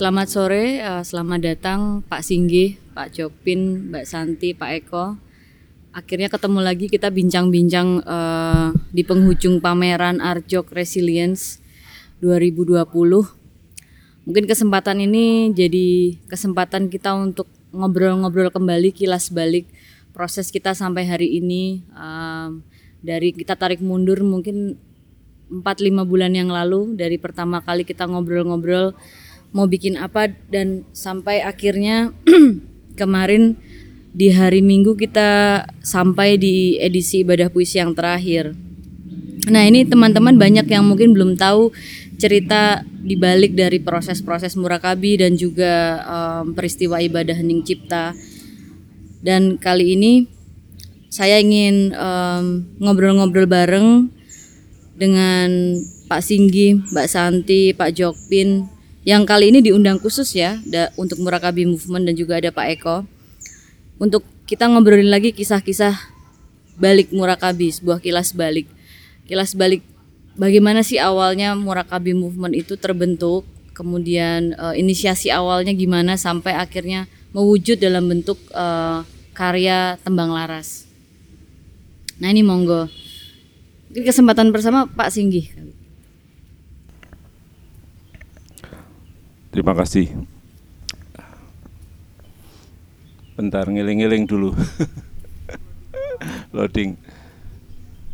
Selamat sore, uh, selamat datang Pak Singgih, Pak Jopin, Mbak Santi, Pak Eko. Akhirnya ketemu lagi kita bincang-bincang uh, di penghujung pameran Arjok Resilience 2020. Mungkin kesempatan ini jadi kesempatan kita untuk ngobrol-ngobrol kembali kilas balik proses kita sampai hari ini. Um, dari kita tarik mundur mungkin 4-5 bulan yang lalu dari pertama kali kita ngobrol-ngobrol mau bikin apa dan sampai akhirnya kemarin di hari Minggu kita sampai di edisi ibadah puisi yang terakhir. Nah ini teman-teman banyak yang mungkin belum tahu cerita dibalik dari proses-proses murakabi dan juga um, peristiwa ibadah hening cipta. Dan kali ini saya ingin ngobrol-ngobrol um, bareng dengan Pak Singgi, Mbak Santi, Pak Jokpin yang kali ini diundang khusus ya da, untuk Murakabi Movement dan juga ada Pak Eko untuk kita ngobrolin lagi kisah-kisah balik Murakabi, sebuah kilas balik. Kilas balik bagaimana sih awalnya Murakabi Movement itu terbentuk, kemudian uh, inisiasi awalnya gimana sampai akhirnya mewujud dalam bentuk uh, karya Tembang Laras. Nah ini monggo. Kesempatan bersama Pak Singgi. Terima kasih. Bentar ngiling-ngiling dulu. Loading.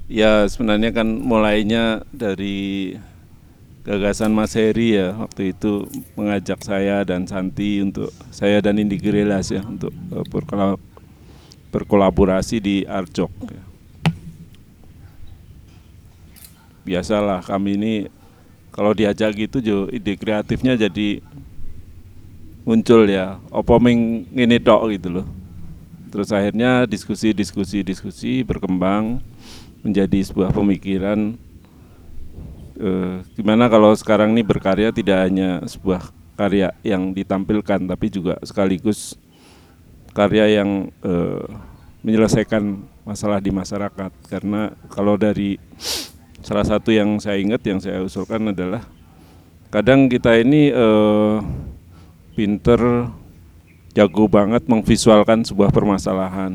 Ya sebenarnya kan mulainya dari gagasan Mas Heri ya waktu itu mengajak saya dan Santi untuk saya dan Indi Gerelas ya untuk uh, berkolaborasi di Arjok. Ya. Biasalah kami ini kalau diajak gitu jo ide kreatifnya jadi muncul ya. Opo ming ini tok gitu loh. Terus akhirnya diskusi diskusi diskusi berkembang menjadi sebuah pemikiran eh, gimana kalau sekarang ini berkarya tidak hanya sebuah karya yang ditampilkan tapi juga sekaligus karya yang eh, menyelesaikan masalah di masyarakat. Karena kalau dari salah satu yang saya ingat yang saya usulkan adalah kadang kita ini uh, pinter jago banget memvisualkan sebuah permasalahan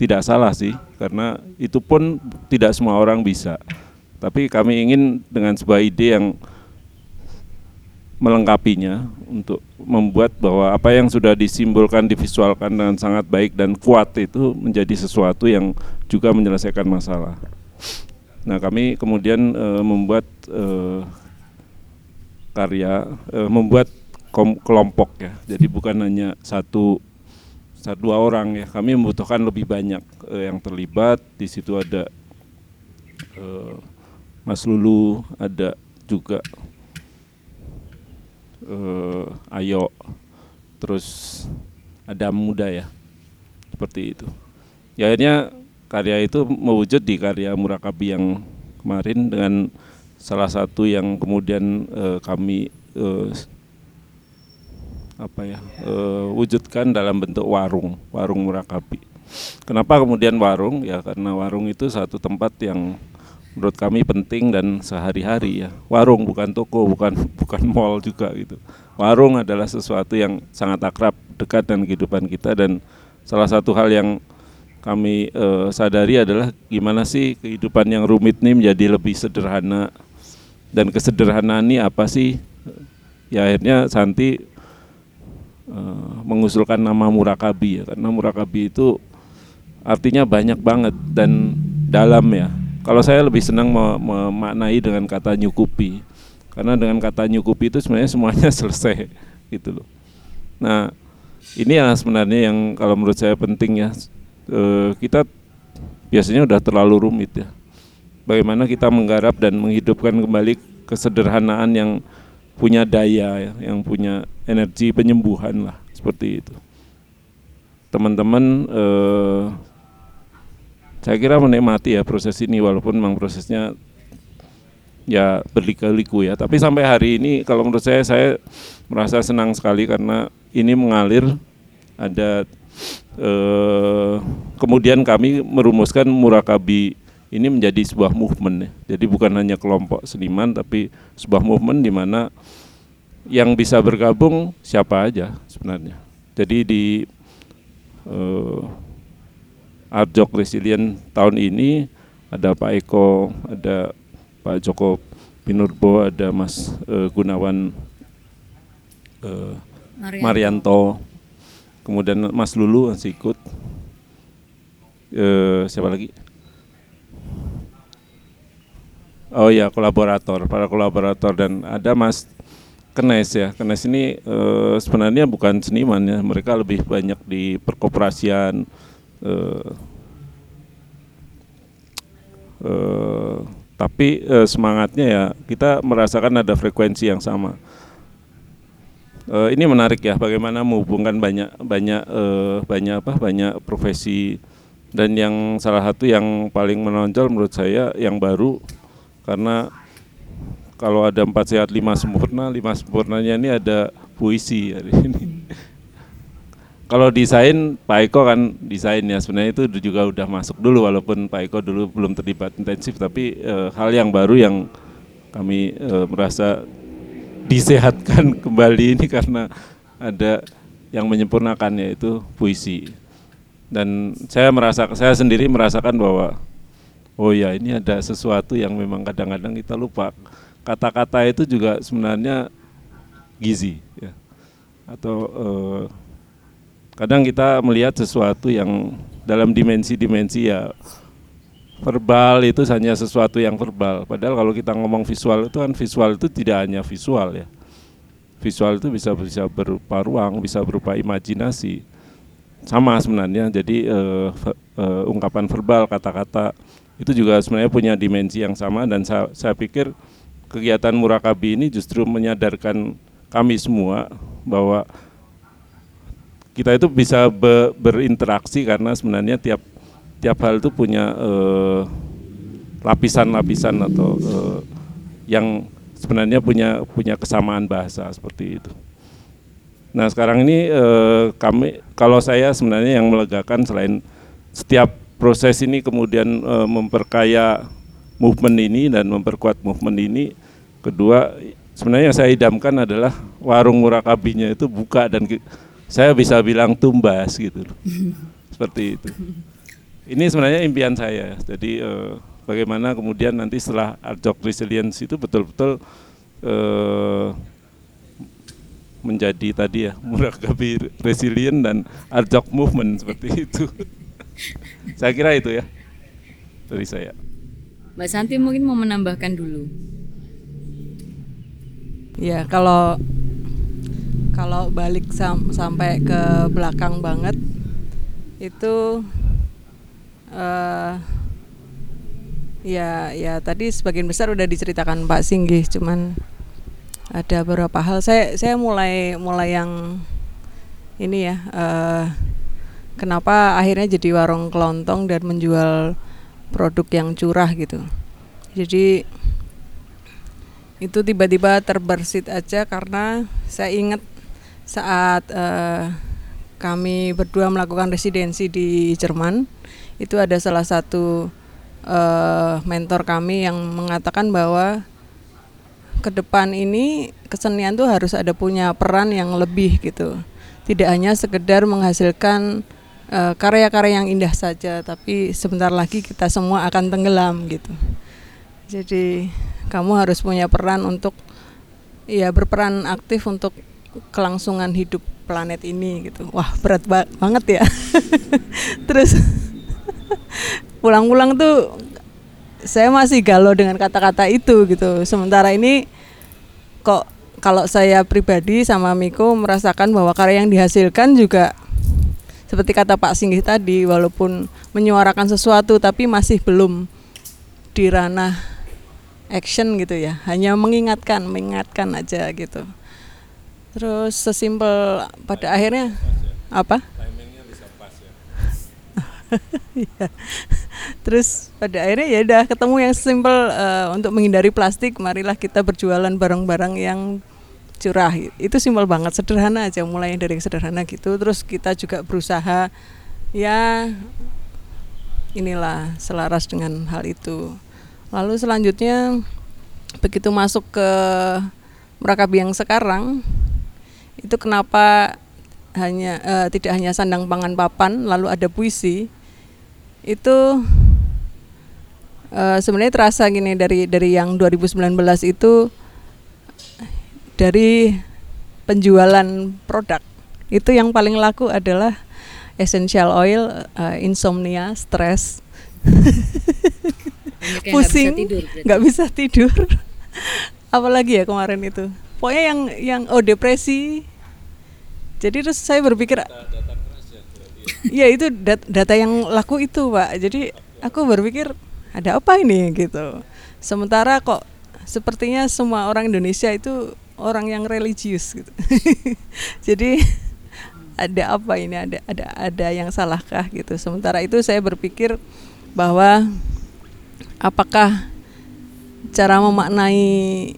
tidak salah sih karena itu pun tidak semua orang bisa tapi kami ingin dengan sebuah ide yang melengkapinya untuk membuat bahwa apa yang sudah disimbolkan divisualkan dengan sangat baik dan kuat itu menjadi sesuatu yang juga menyelesaikan masalah. Nah kami kemudian uh, membuat uh, karya, uh, membuat kelompok ya. Jadi bukan hanya satu satu dua orang ya. Kami membutuhkan lebih banyak uh, yang terlibat. Di situ ada uh, Mas Lulu, ada juga uh, Ayo, terus ada muda ya, seperti itu. Ya akhirnya karya itu mewujud di karya Murakabi yang kemarin dengan salah satu yang kemudian uh, kami uh, apa ya uh, wujudkan dalam bentuk warung warung Murakabi. Kenapa kemudian warung? Ya karena warung itu satu tempat yang menurut kami penting dan sehari-hari ya. Warung bukan toko, bukan bukan mall juga gitu. Warung adalah sesuatu yang sangat akrab, dekat dengan kehidupan kita dan salah satu hal yang kami uh, sadari adalah gimana sih kehidupan yang rumit ini menjadi lebih sederhana. Dan kesederhanaan ini apa sih? Ya akhirnya Santi uh, mengusulkan nama Murakabi ya. Karena Murakabi itu artinya banyak banget dan dalam ya. Kalau saya lebih senang memaknai dengan kata nyukupi. Karena dengan kata nyukupi itu sebenarnya semuanya selesai gitu loh. Nah ini yang sebenarnya yang kalau menurut saya penting ya eh, kita biasanya udah terlalu rumit ya. Bagaimana kita menggarap dan menghidupkan kembali kesederhanaan yang punya daya, ya, yang punya energi penyembuhan lah seperti itu. Teman-teman, eh, saya kira menikmati ya proses ini walaupun memang prosesnya ya berliku-liku ya. Tapi sampai hari ini kalau menurut saya saya merasa senang sekali karena ini mengalir ada eh, kemudian kami merumuskan murakabi ini menjadi sebuah movement ya. Jadi bukan hanya kelompok seniman tapi sebuah movement di mana yang bisa bergabung siapa aja sebenarnya. Jadi di uh, Arjok Resilient tahun ini ada Pak Eko, ada Pak Joko Pinurbo, ada Mas uh, Gunawan uh, Marianto. Marianto, kemudian Mas Lulu masih ikut. Uh, siapa lagi? Oh ya kolaborator, para kolaborator dan ada Mas Kenes ya. Kenes ini e, sebenarnya bukan seniman ya, mereka lebih banyak di perkoperasian e, e, tapi e, semangatnya ya kita merasakan ada frekuensi yang sama. E, ini menarik ya, bagaimana menghubungkan banyak banyak e, banyak apa banyak profesi. Dan yang salah satu yang paling menonjol menurut saya yang baru karena kalau ada empat sehat lima sempurna lima sempurnanya ini ada puisi hari ini kalau desain Pak Eko kan desain ya. Sebenarnya itu juga udah masuk dulu walaupun Pak Eko dulu belum terlibat intensif. Tapi e, hal yang baru yang kami e, merasa disehatkan kembali ini karena ada yang menyempurnakan yaitu puisi dan saya merasa saya sendiri merasakan bahwa oh ya ini ada sesuatu yang memang kadang-kadang kita lupa kata-kata itu juga sebenarnya gizi ya. atau eh, kadang kita melihat sesuatu yang dalam dimensi-dimensi ya verbal itu hanya sesuatu yang verbal. Padahal kalau kita ngomong visual itu kan visual itu tidak hanya visual ya. Visual itu bisa bisa berupa ruang bisa berupa imajinasi. Sama sebenarnya. Jadi uh, uh, ungkapan verbal kata-kata itu juga sebenarnya punya dimensi yang sama. Dan saya, saya pikir kegiatan murakabi ini justru menyadarkan kami semua bahwa kita itu bisa be, berinteraksi karena sebenarnya tiap tiap hal itu punya eh, lapisan-lapisan uh, atau uh, yang sebenarnya punya punya kesamaan bahasa seperti itu. Nah sekarang ini uh, kami kalau saya sebenarnya yang melegakan selain setiap proses ini kemudian uh, memperkaya movement ini dan memperkuat movement ini. Kedua, sebenarnya yang saya idamkan adalah warung murakabinya itu buka dan saya bisa bilang tumbas gitu Seperti itu. Ini sebenarnya impian saya. Jadi eh, bagaimana kemudian nanti setelah Arjok Resilience itu betul-betul eh, menjadi tadi ya murakabi resilient dan Arjok movement seperti itu. saya kira itu ya dari saya. Mbak Santi mungkin mau menambahkan dulu. Ya kalau kalau balik sam sampai ke belakang banget itu uh, ya ya tadi sebagian besar udah diceritakan Pak Singgih cuman ada beberapa hal. Saya saya mulai mulai yang ini ya uh, kenapa akhirnya jadi warung kelontong dan menjual produk yang curah gitu. Jadi itu tiba-tiba terbersit aja karena saya ingat saat uh, kami berdua melakukan residensi di Jerman itu ada salah satu uh, mentor kami yang mengatakan bahwa ke depan ini kesenian tuh harus ada punya peran yang lebih gitu tidak hanya sekedar menghasilkan Eh, karya-karya uh, yang indah saja, tapi sebentar lagi kita semua akan tenggelam gitu. Jadi kamu harus punya peran untuk ya berperan aktif untuk kelangsungan hidup planet ini gitu. Wah berat ba banget ya. Terus pulang-pulang tuh saya masih galau dengan kata-kata itu gitu. Sementara ini kok kalau saya pribadi sama Miko merasakan bahwa karya yang dihasilkan juga seperti kata Pak Singgih tadi walaupun menyuarakan sesuatu tapi masih belum di ranah action gitu ya hanya mengingatkan mengingatkan aja gitu terus sesimpel pada akhirnya apa? Ya. terus pada akhirnya ya udah ketemu yang simpel uh, untuk menghindari plastik marilah kita berjualan barang-barang yang curah. Itu simpel banget sederhana aja mulai dari sederhana gitu. Terus kita juga berusaha ya inilah selaras dengan hal itu. Lalu selanjutnya begitu masuk ke Murakabi yang sekarang itu kenapa hanya uh, tidak hanya sandang pangan papan lalu ada puisi itu uh, sebenarnya terasa gini dari dari yang 2019 itu dari penjualan produk itu yang paling laku adalah essential oil, uh, insomnia, stres, pusing, nggak bisa tidur. Apalagi ya kemarin itu. Pokoknya yang yang oh depresi. Jadi terus saya berpikir, ya itu dat data yang laku itu pak. Jadi aku berpikir ada apa ini gitu. Sementara kok sepertinya semua orang Indonesia itu orang yang religius gitu. Jadi ada apa ini ada ada ada yang salahkah gitu sementara itu saya berpikir bahwa apakah cara memaknai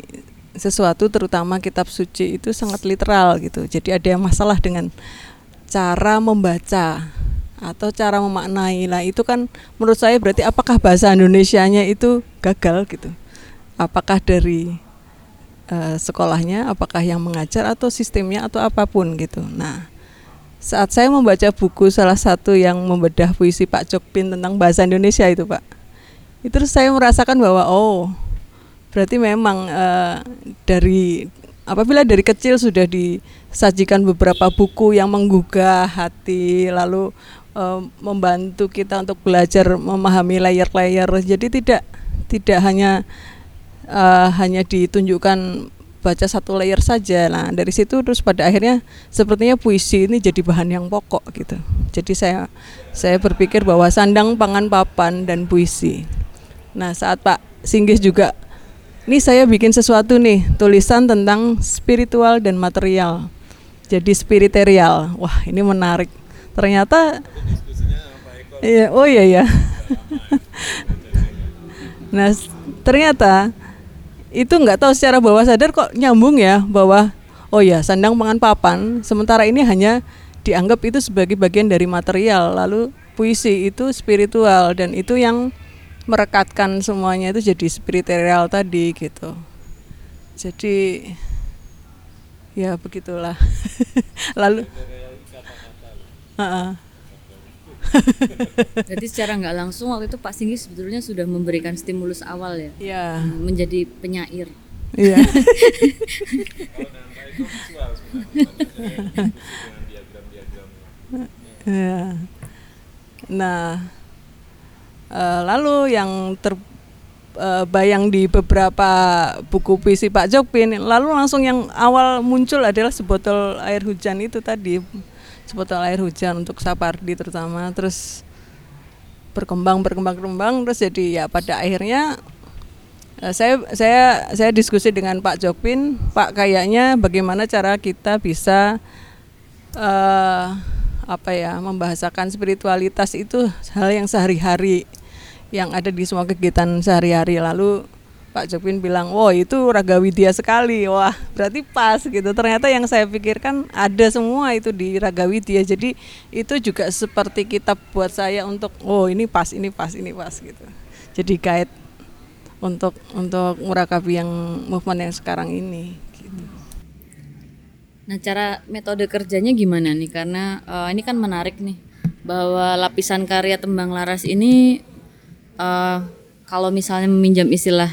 sesuatu terutama kitab suci itu sangat literal gitu. Jadi ada yang masalah dengan cara membaca atau cara memaknai. Lah itu kan menurut saya berarti apakah bahasa Indonesia-nya itu gagal gitu? Apakah dari uh, sekolahnya apakah yang mengajar atau sistemnya atau apa pun gitu? Nah saat saya membaca buku salah satu yang membedah puisi Pak Jokpin tentang bahasa Indonesia itu Pak itu saya merasakan bahwa oh berarti memang uh, dari apabila dari kecil sudah disajikan beberapa buku yang menggugah hati lalu uh, membantu kita untuk belajar memahami layer-layer jadi tidak tidak hanya uh, hanya ditunjukkan baca satu layer saja. Nah, dari situ terus pada akhirnya sepertinya puisi ini jadi bahan yang pokok gitu. Jadi saya saya berpikir bahwa sandang pangan papan dan puisi. Nah, saat Pak Singgih juga ini saya bikin sesuatu nih, tulisan tentang spiritual dan material. Jadi spiritual. Wah, ini menarik. Ternyata Iya, oh iya ya. nah, ternyata itu nggak tahu secara bawah sadar kok nyambung ya bahwa oh ya sandang pangan papan sementara ini hanya dianggap itu sebagai bagian dari material lalu puisi itu spiritual dan itu yang merekatkan semuanya itu jadi spiritual tadi gitu jadi ya begitulah lalu uh -uh. Jadi secara nggak langsung waktu itu Pak Singgi sebetulnya sudah memberikan stimulus awal ya, ya. menjadi penyair. Iya. ya. Nah, uh, lalu yang terbayang uh, di beberapa buku puisi Pak Jokpin, lalu langsung yang awal muncul adalah sebotol air hujan itu tadi sebotol air hujan untuk Sapardi terutama terus berkembang berkembang berkembang terus jadi ya pada akhirnya uh, saya saya saya diskusi dengan Pak Jokpin Pak kayaknya bagaimana cara kita bisa uh, apa ya membahasakan spiritualitas itu hal yang sehari-hari yang ada di semua kegiatan sehari-hari lalu Pak Jopin bilang, wow itu raga widya sekali, wah berarti pas gitu. Ternyata yang saya pikirkan ada semua itu di raga widya. Jadi itu juga seperti kitab buat saya untuk, oh ini pas, ini pas, ini pas gitu. Jadi guide untuk untuk murakabi yang movement yang sekarang ini. Gitu. Nah cara metode kerjanya gimana nih? Karena uh, ini kan menarik nih bahwa lapisan karya tembang laras ini uh, kalau misalnya meminjam istilah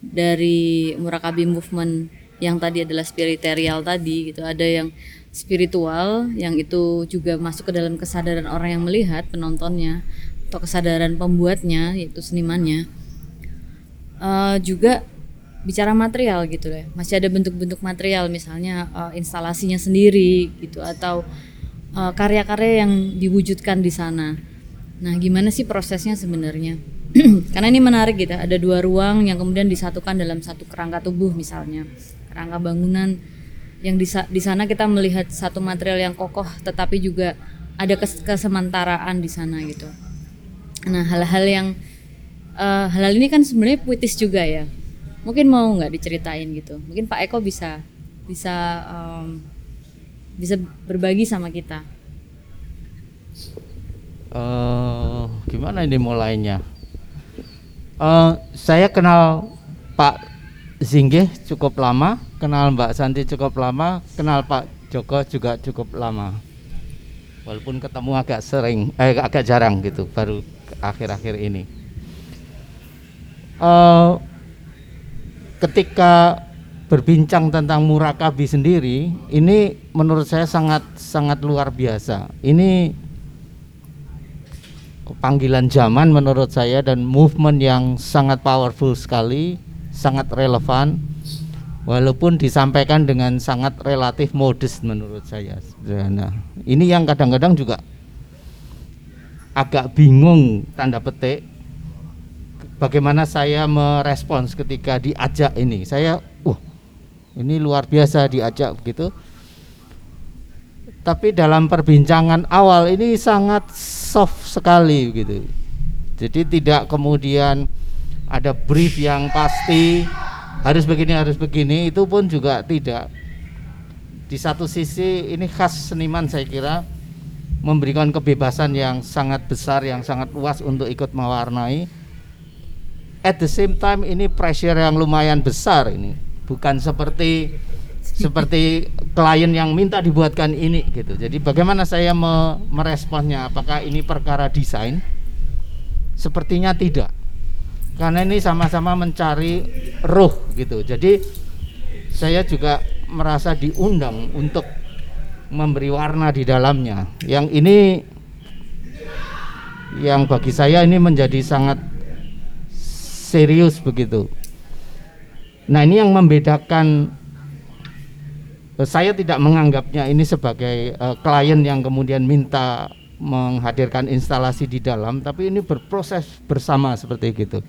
dari Murakabi movement yang tadi adalah spiritual tadi gitu ada yang spiritual yang itu juga masuk ke dalam kesadaran orang yang melihat penontonnya atau kesadaran pembuatnya yaitu senimannya. Uh, juga bicara material gitu deh masih ada bentuk-bentuk material misalnya uh, instalasinya sendiri gitu atau uh, karya-karya yang diwujudkan di sana. Nah gimana sih prosesnya sebenarnya karena ini menarik gitu ada dua ruang yang kemudian disatukan dalam satu kerangka tubuh misalnya. Kerangka bangunan yang di, di sana kita melihat satu material yang kokoh tetapi juga ada kes, kesementaraan di sana gitu. Nah hal-hal yang uh, hal-hal ini kan sebenarnya puitis juga ya. Mungkin mau nggak diceritain gitu? Mungkin Pak Eko bisa bisa um, bisa berbagi sama kita. Uh, gimana ini mulainya Uh, saya kenal Pak Zinggeh cukup lama kenal Mbak Santi cukup lama, kenal Pak Joko juga cukup lama. Walaupun ketemu agak sering, eh agak jarang gitu, baru akhir-akhir ini. Eh, ketika berbincang tentang murakabi sendiri, ini menurut saya sangat sangat luar biasa. Ini panggilan zaman menurut saya dan movement yang sangat powerful sekali, sangat relevan. Walaupun disampaikan dengan sangat relatif modest menurut saya. Nah, ini yang kadang-kadang juga agak bingung tanda petik bagaimana saya merespons ketika diajak ini. Saya, uh, ini luar biasa diajak begitu. Tapi dalam perbincangan awal ini sangat soft sekali gitu. Jadi tidak kemudian ada brief yang pasti harus begini harus begini itu pun juga tidak. Di satu sisi ini khas seniman saya kira memberikan kebebasan yang sangat besar yang sangat luas untuk ikut mewarnai at the same time ini pressure yang lumayan besar ini bukan seperti seperti klien yang minta dibuatkan ini gitu. Jadi bagaimana saya me meresponnya? Apakah ini perkara desain? Sepertinya tidak. Karena ini sama-sama mencari ruh gitu. Jadi saya juga merasa diundang untuk memberi warna di dalamnya. Yang ini yang bagi saya ini menjadi sangat serius begitu. Nah ini yang membedakan saya tidak menganggapnya ini sebagai uh, klien yang kemudian minta menghadirkan instalasi di dalam, tapi ini berproses bersama seperti itu.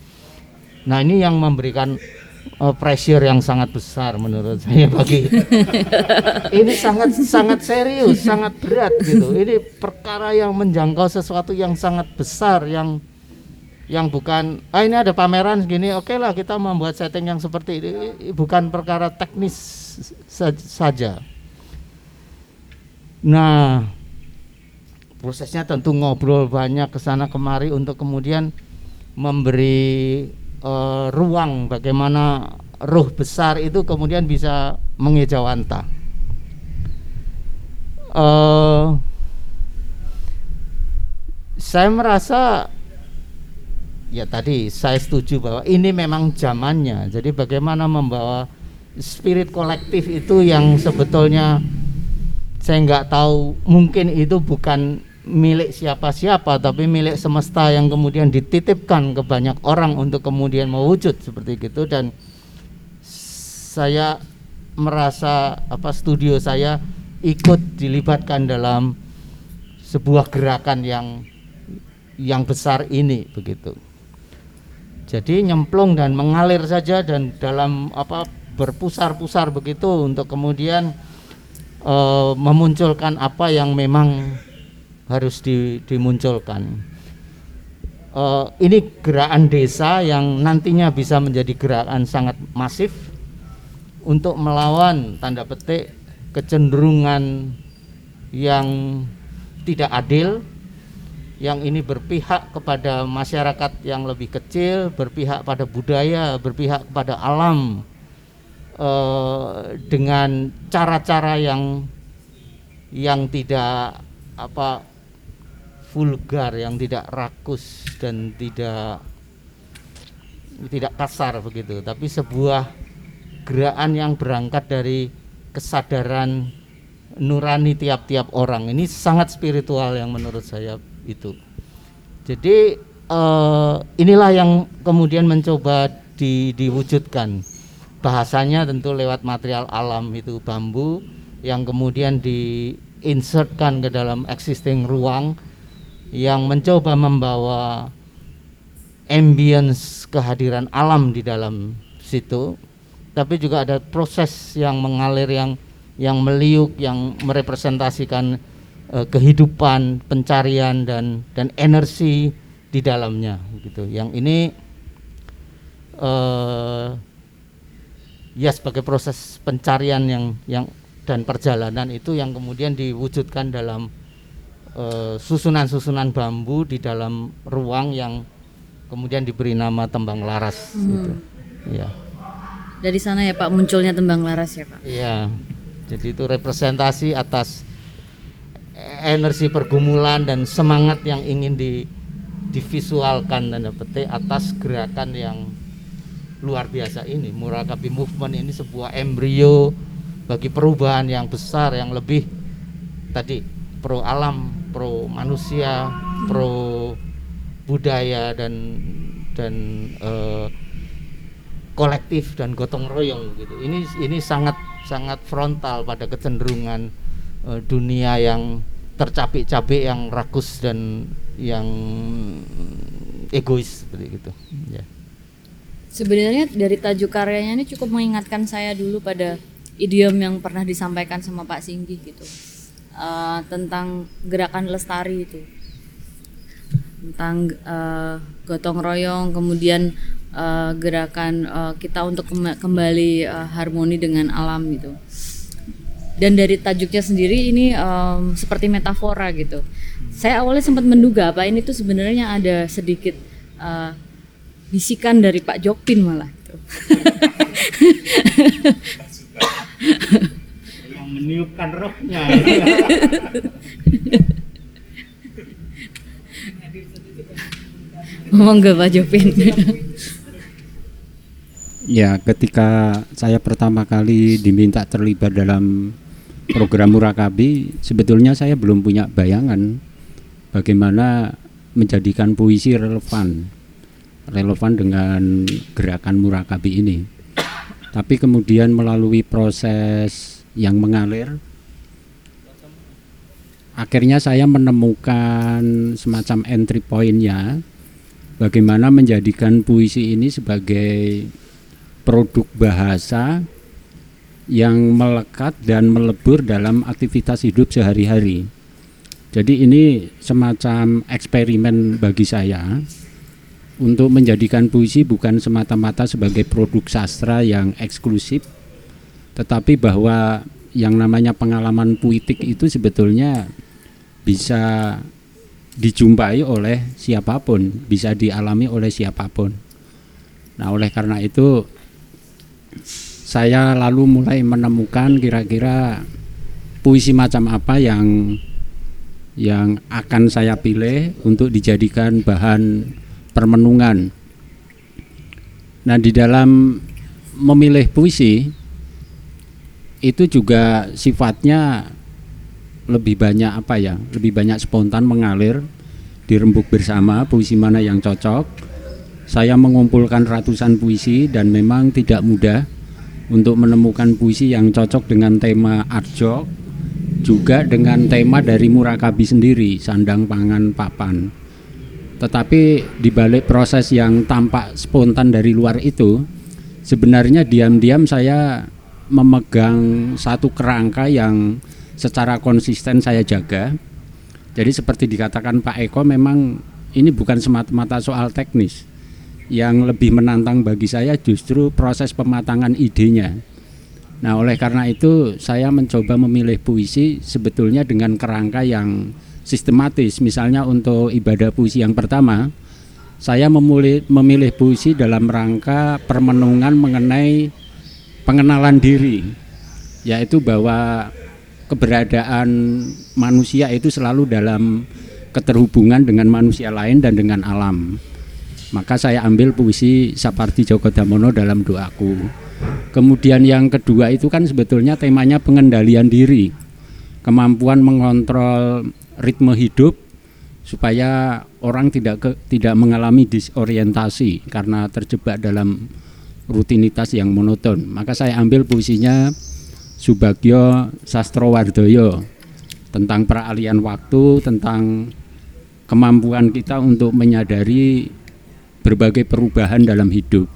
Nah ini yang memberikan uh, pressure yang sangat besar menurut saya bagi ini sangat sangat serius, sangat berat gitu. Ini perkara yang menjangkau sesuatu yang sangat besar yang yang bukan ah ini ada pameran segini oke okay lah kita membuat setting yang seperti ini. Bukan perkara teknis saja. Nah prosesnya tentu ngobrol banyak ke sana kemari untuk kemudian memberi uh, ruang bagaimana ruh besar itu kemudian bisa mengejawanta uh, saya merasa ya tadi saya setuju bahwa ini memang zamannya. Jadi bagaimana membawa spirit kolektif itu yang sebetulnya saya nggak tahu mungkin itu bukan milik siapa-siapa tapi milik semesta yang kemudian dititipkan ke banyak orang untuk kemudian mewujud seperti itu dan saya merasa apa studio saya ikut dilibatkan dalam sebuah gerakan yang yang besar ini begitu. Jadi nyemplung dan mengalir saja dan dalam apa berpusar-pusar begitu untuk kemudian e, memunculkan apa yang memang harus di, dimunculkan. E, ini gerakan desa yang nantinya bisa menjadi gerakan sangat masif untuk melawan tanda petik kecenderungan yang tidak adil yang ini berpihak kepada masyarakat yang lebih kecil, berpihak pada budaya, berpihak kepada alam eh, dengan cara-cara yang yang tidak apa vulgar, yang tidak rakus dan tidak tidak kasar begitu, tapi sebuah gerakan yang berangkat dari kesadaran nurani tiap-tiap orang. Ini sangat spiritual yang menurut saya itu. Jadi uh, inilah yang kemudian mencoba di, diwujudkan. Bahasanya tentu lewat material alam itu bambu yang kemudian diinsertkan ke dalam existing ruang yang mencoba membawa ambience kehadiran alam di dalam situ tapi juga ada proses yang mengalir yang yang meliuk yang merepresentasikan uh, kehidupan, pencarian dan dan energi di dalamnya gitu. Yang ini uh, ya sebagai proses pencarian yang yang dan perjalanan itu yang kemudian diwujudkan dalam eh, susunan-susunan uh, bambu di dalam ruang yang kemudian diberi nama tembang laras hmm. gitu. Ya. Dari sana ya Pak munculnya tembang laras ya Pak. Iya. Jadi itu representasi atas energi pergumulan dan semangat yang ingin di divisualkan dan petik atas gerakan yang luar biasa ini. Murakabi movement ini sebuah embrio bagi perubahan yang besar yang lebih tadi pro alam, pro manusia, pro budaya dan dan eh, kolektif dan gotong royong gitu. Ini ini sangat sangat frontal pada kecenderungan eh, dunia yang tercapek-capek yang rakus dan yang egois seperti itu. Ya. Sebenarnya dari tajuk karyanya ini cukup mengingatkan saya dulu pada idiom yang pernah disampaikan sama Pak Singgi gitu Eh, tentang gerakan lestari itu tentang eh, gotong royong kemudian eh, gerakan eh, kita untuk kembali eh, harmoni dengan alam gitu dan dari tajuknya sendiri ini em, seperti metafora gitu. Saya awalnya sempat menduga apa ini tuh sebenarnya ada sedikit eh, bisikan dari Pak Jokpin malah. Gitu. Yang meniupkan rohnya. Monggo Pak Jokpin. Ya, ketika saya pertama kali diminta terlibat dalam program Murakabi, sebetulnya saya belum punya bayangan bagaimana menjadikan puisi relevan, relevan dengan gerakan Murakabi ini. Tapi kemudian melalui proses yang mengalir, akhirnya saya menemukan semacam entry point-nya bagaimana menjadikan puisi ini sebagai produk bahasa yang melekat dan melebur dalam aktivitas hidup sehari-hari. Jadi ini semacam eksperimen bagi saya untuk menjadikan puisi bukan semata-mata sebagai produk sastra yang eksklusif, tetapi bahwa yang namanya pengalaman puitik itu sebetulnya bisa dijumpai oleh siapa pun, bisa dialami oleh siapa pun. Nah, oleh karena itu saya lalu mulai menemukan kira-kira puisi macam apa yang yang akan saya pilih untuk dijadikan bahan permenungan. Nah, di dalam memilih puisi itu juga sifatnya lebih banyak apa ya? Lebih banyak spontan mengalir dirembuk bersama puisi mana yang cocok saya mengumpulkan ratusan puisi dan memang tidak mudah untuk menemukan puisi yang cocok dengan tema arjok juga dengan tema dari Murakabi sendiri, sandang pangan papan. Tetapi di balik proses yang tampak spontan dari luar itu, sebenarnya diam-diam saya memegang satu kerangka yang secara konsisten saya jaga. Jadi seperti dikatakan Pak Eko memang ini bukan semata-mata soal teknis, yang lebih menantang bagi saya justru proses pematangan idenya. Nah, oleh karena itu saya mencoba memilih puisi sebetulnya dengan kerangka yang sistematis. Misalnya untuk ibadah puisi yang pertama, saya memulih, memilih puisi dalam rangka permenungan mengenai pengenalan diri, yaitu bahwa keberadaan manusia itu selalu dalam keterhubungan dengan manusia lain dan dengan alam maka saya ambil puisi Sapardi Djoko Damono dalam doaku. Kemudian yang kedua itu kan sebetulnya temanya pengendalian diri, kemampuan mengontrol ritme hidup supaya orang tidak ke, tidak mengalami disorientasi karena terjebak dalam rutinitas yang monoton. Maka saya ambil puisinya Subagio Sastrowardoyo tentang peralihan waktu, tentang kemampuan kita untuk menyadari berbagai perubahan dalam hidup.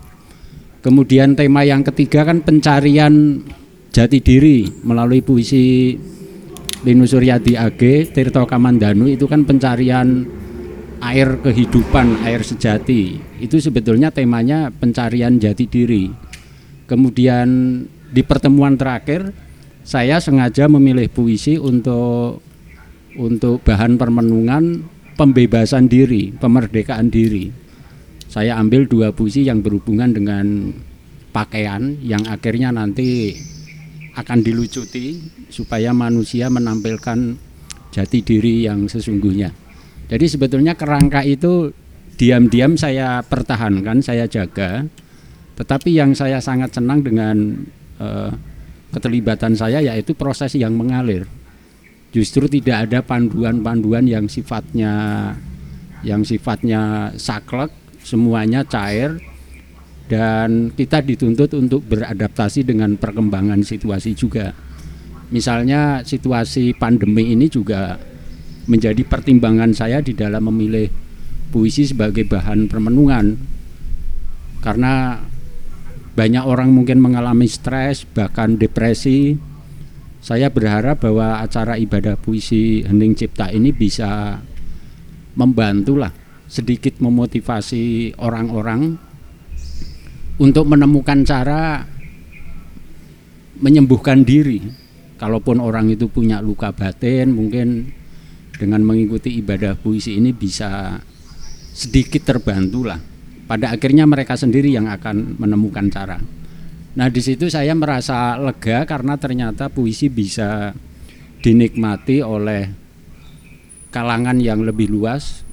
Kemudian tema yang ketiga kan pencarian jati diri melalui puisi Linus Suryadi AG, Tirto Kamandanu itu kan pencarian air kehidupan, air sejati. Itu sebetulnya temanya pencarian jati diri. Kemudian di pertemuan terakhir saya sengaja memilih puisi untuk untuk bahan permenungan pembebasan diri, pemerdekaan diri saya ambil dua puisi yang berhubungan dengan pakaian yang akhirnya nanti akan dilucuti supaya manusia menampilkan jati diri yang sesungguhnya. Jadi sebetulnya kerangka itu diam-diam saya pertahankan, saya jaga. Tetapi yang saya sangat senang dengan eh, keterlibatan saya yaitu proses yang mengalir. Justru tidak ada panduan-panduan yang sifatnya yang sifatnya saklek, semuanya cair dan kita dituntut untuk beradaptasi dengan perkembangan situasi juga. Misalnya situasi pandemi ini juga menjadi pertimbangan saya di dalam memilih puisi sebagai bahan permenungan. Karena banyak orang mungkin mengalami stres bahkan depresi. Saya berharap bahwa acara ibadah puisi Hening Cipta ini bisa membantulah sedikit memotivasi orang-orang untuk menemukan cara menyembuhkan diri. Kalaupun orang itu punya luka batin, mungkin dengan mengikuti ibadah puisi ini bisa sedikit terbantu lah. Pada akhirnya mereka sendiri yang akan menemukan cara. Nah di situ saya merasa lega karena ternyata puisi bisa dinikmati oleh kalangan yang lebih luas,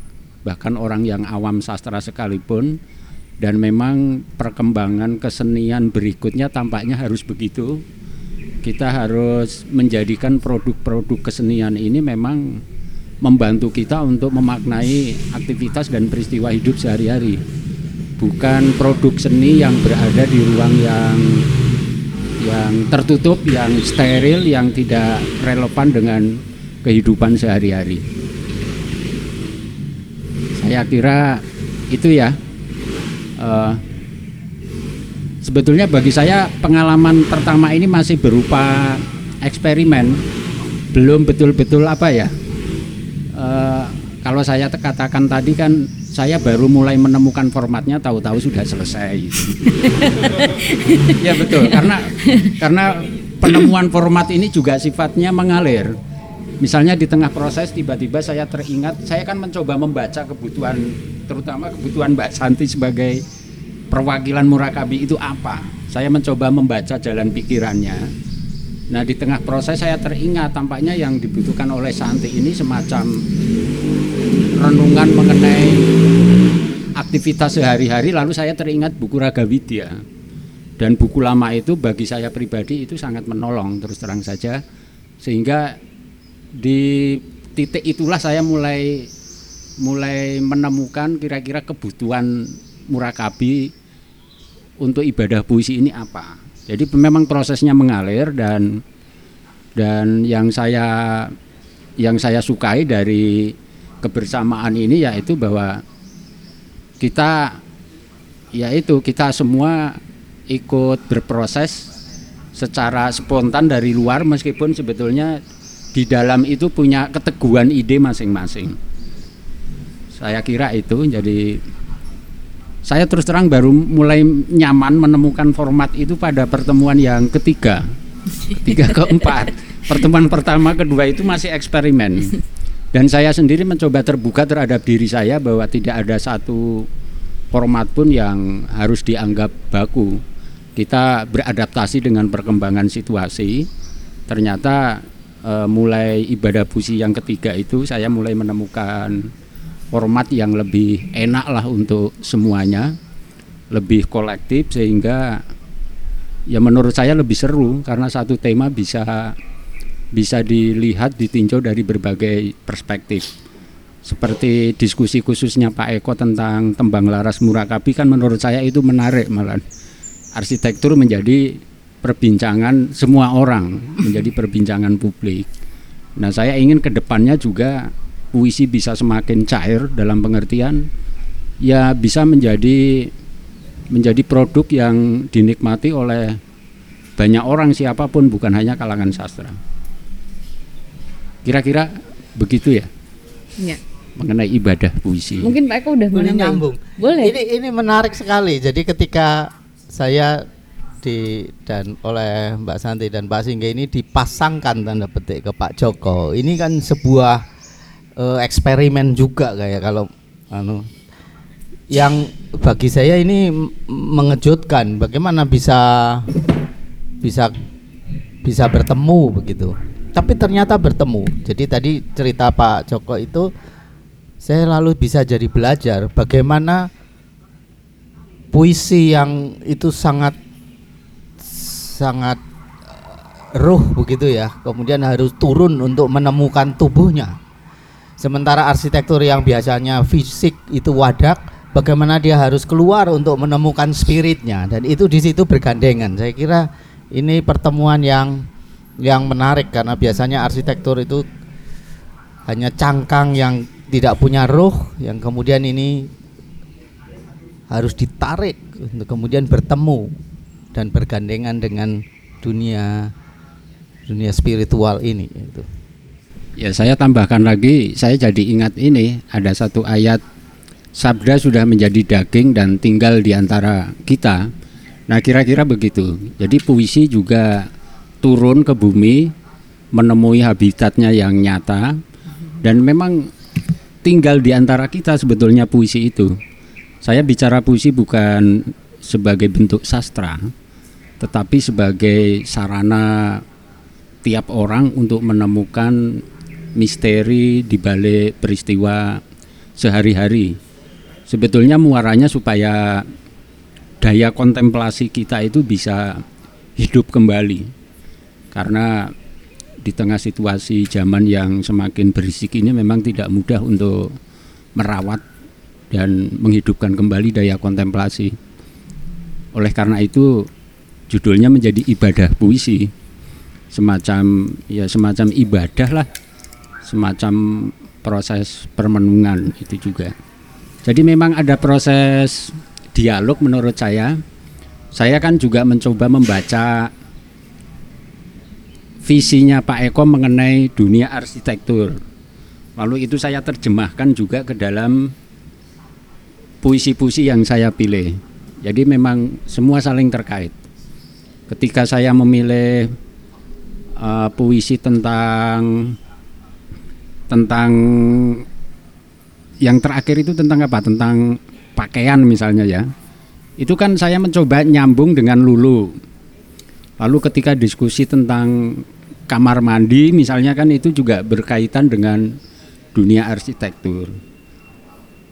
bahkan orang yang awam sastra sekalipun dan memang perkembangan kesenian berikutnya tampaknya harus begitu. Kita harus menjadikan produk-produk kesenian ini memang membantu kita untuk memaknai aktivitas dan peristiwa hidup sehari-hari. Bukan produk seni yang berada di ruang yang yang tertutup, yang steril, yang tidak relevan dengan kehidupan sehari-hari. Saya kira itu ya. Uh, sebetulnya bagi saya pengalaman pertama ini masih berupa eksperimen. Belum betul-betul apa ya. Uh, kalau saya katakan tadi kan saya baru mulai menemukan formatnya tahu-tahu sudah selesai. Ya betul. Karena karena penemuan format ini juga sifatnya mengalir misalnya di tengah proses tiba-tiba saya teringat saya kan mencoba membaca kebutuhan terutama kebutuhan Mbak Santi sebagai perwakilan Murakabi itu apa. Saya mencoba membaca jalan pikirannya. Nah di tengah proses saya teringat tampaknya yang dibutuhkan oleh Santi ini semacam renungan mengenai aktivitas sehari-hari lalu saya teringat buku Raga Widya dan buku lama itu bagi saya pribadi itu sangat menolong terus terang saja. Sehingga di titik itulah saya mulai mulai menemukan kira-kira kebutuhan murakabi untuk ibadah puisi ini apa. Jadi memang prosesnya mengalir dan dan yang saya yang saya sukai dari kebersamaan ini yaitu bahwa kita yaitu kita semua ikut berproses secara spontan dari luar meskipun sebetulnya di dalam itu punya keteguhan ide masing-masing. Saya kira itu jadi saya terus terang baru mulai nyaman menemukan format itu pada pertemuan yang ketiga, ketiga keempat. Pertemuan pertama, kedua itu masih eksperimen. Dan saya sendiri mencoba terbuka terhadap diri saya bahwa tidak ada satu format pun yang harus dianggap baku. Kita beradaptasi dengan perkembangan situasi. Ternyata e, mulai ibadah puisi yang ketiga itu saya mulai menemukan format yang lebih enak lah untuk semuanya lebih kolektif sehingga ya menurut saya lebih seru karena satu tema bisa bisa dilihat ditinjau dari berbagai perspektif. Seperti diskusi khususnya Pak Eko tentang tembang laras murakabi kan menurut saya itu menarik malah arsitektur menjadi perbincangan semua orang menjadi perbincangan publik. Nah, saya ingin ke depannya juga puisi bisa semakin cair dalam pengertian ya bisa menjadi menjadi produk yang dinikmati oleh banyak orang siapa pun bukan hanya kalangan sastra. Kira-kira begitu ya? Ya. Mengenai ibadah puisi. Mungkin Pak Eko udah Boleh nyambung. Boleh. Ini ini menarik sekali. Jadi ketika saya di dan oleh Mbak Santi dan Pak Singge ini dipasangkan tanda petik ke Pak Joko. Ini kan sebuah eh, eksperimen juga kayak kalau anu yang bagi saya ini mengejutkan bagaimana bisa bisa bisa bertemu begitu tapi ternyata bertemu jadi tadi cerita Pak Joko itu saya lalu bisa jadi belajar bagaimana puisi yang itu sangat sangat eh, ruh begitu ya. Kemudian harus turun untuk menemukan tubuhnya. Sementara arsitektur yang biasanya fisik itu wadak bagaimana dia harus keluar untuk menemukan spiritnya? Dan itu di situ bergandengan. Saya kira ini pertemuan yang yang menarik karena biasanya arsitektur itu hanya cangkang yang tidak punya ruh yang kemudian ini harus ditarik untuk kemudian bertemu dan bergandengan dengan dunia dunia spiritual ini itu. Ya saya tambahkan lagi, saya jadi ingat ini ada satu ayat sabda sudah menjadi daging dan tinggal di antara kita. Nah kira-kira begitu. Jadi puisi juga turun ke bumi menemui habitatnya yang nyata dan memang tinggal di antara kita sebetulnya puisi itu. Saya bicara puisi bukan sebagai bentuk sastra, tetapi sebagai sarana tiap orang untuk menemukan misteri di balik peristiwa sehari-hari. Sebetulnya muaranya supaya daya kontemplasi kita itu bisa hidup kembali. Karena di tengah situasi zaman yang semakin berisik ini memang tidak mudah untuk merawat dan menghidupkan kembali daya kontemplasi. Oleh karena itu judulnya menjadi ibadah puisi. Semacam ya semacam ibadah lah. Semacam proses permenungan itu juga. Jadi memang ada proses dialog menurut saya. Saya kan juga mencoba membaca visinya Pak Eko mengenai dunia arsitektur. Lalu itu saya terjemahkan juga ke dalam puisi-puisi yang saya pilih. Jadi memang semua saling terkait. Ketika saya memilih uh, puisi tentang tentang yang terakhir itu tentang apa? Tentang pakaian misalnya ya. Itu kan saya mencoba nyambung dengan Lulu. Lalu ketika diskusi tentang kamar mandi misalnya kan itu juga berkaitan dengan dunia arsitektur.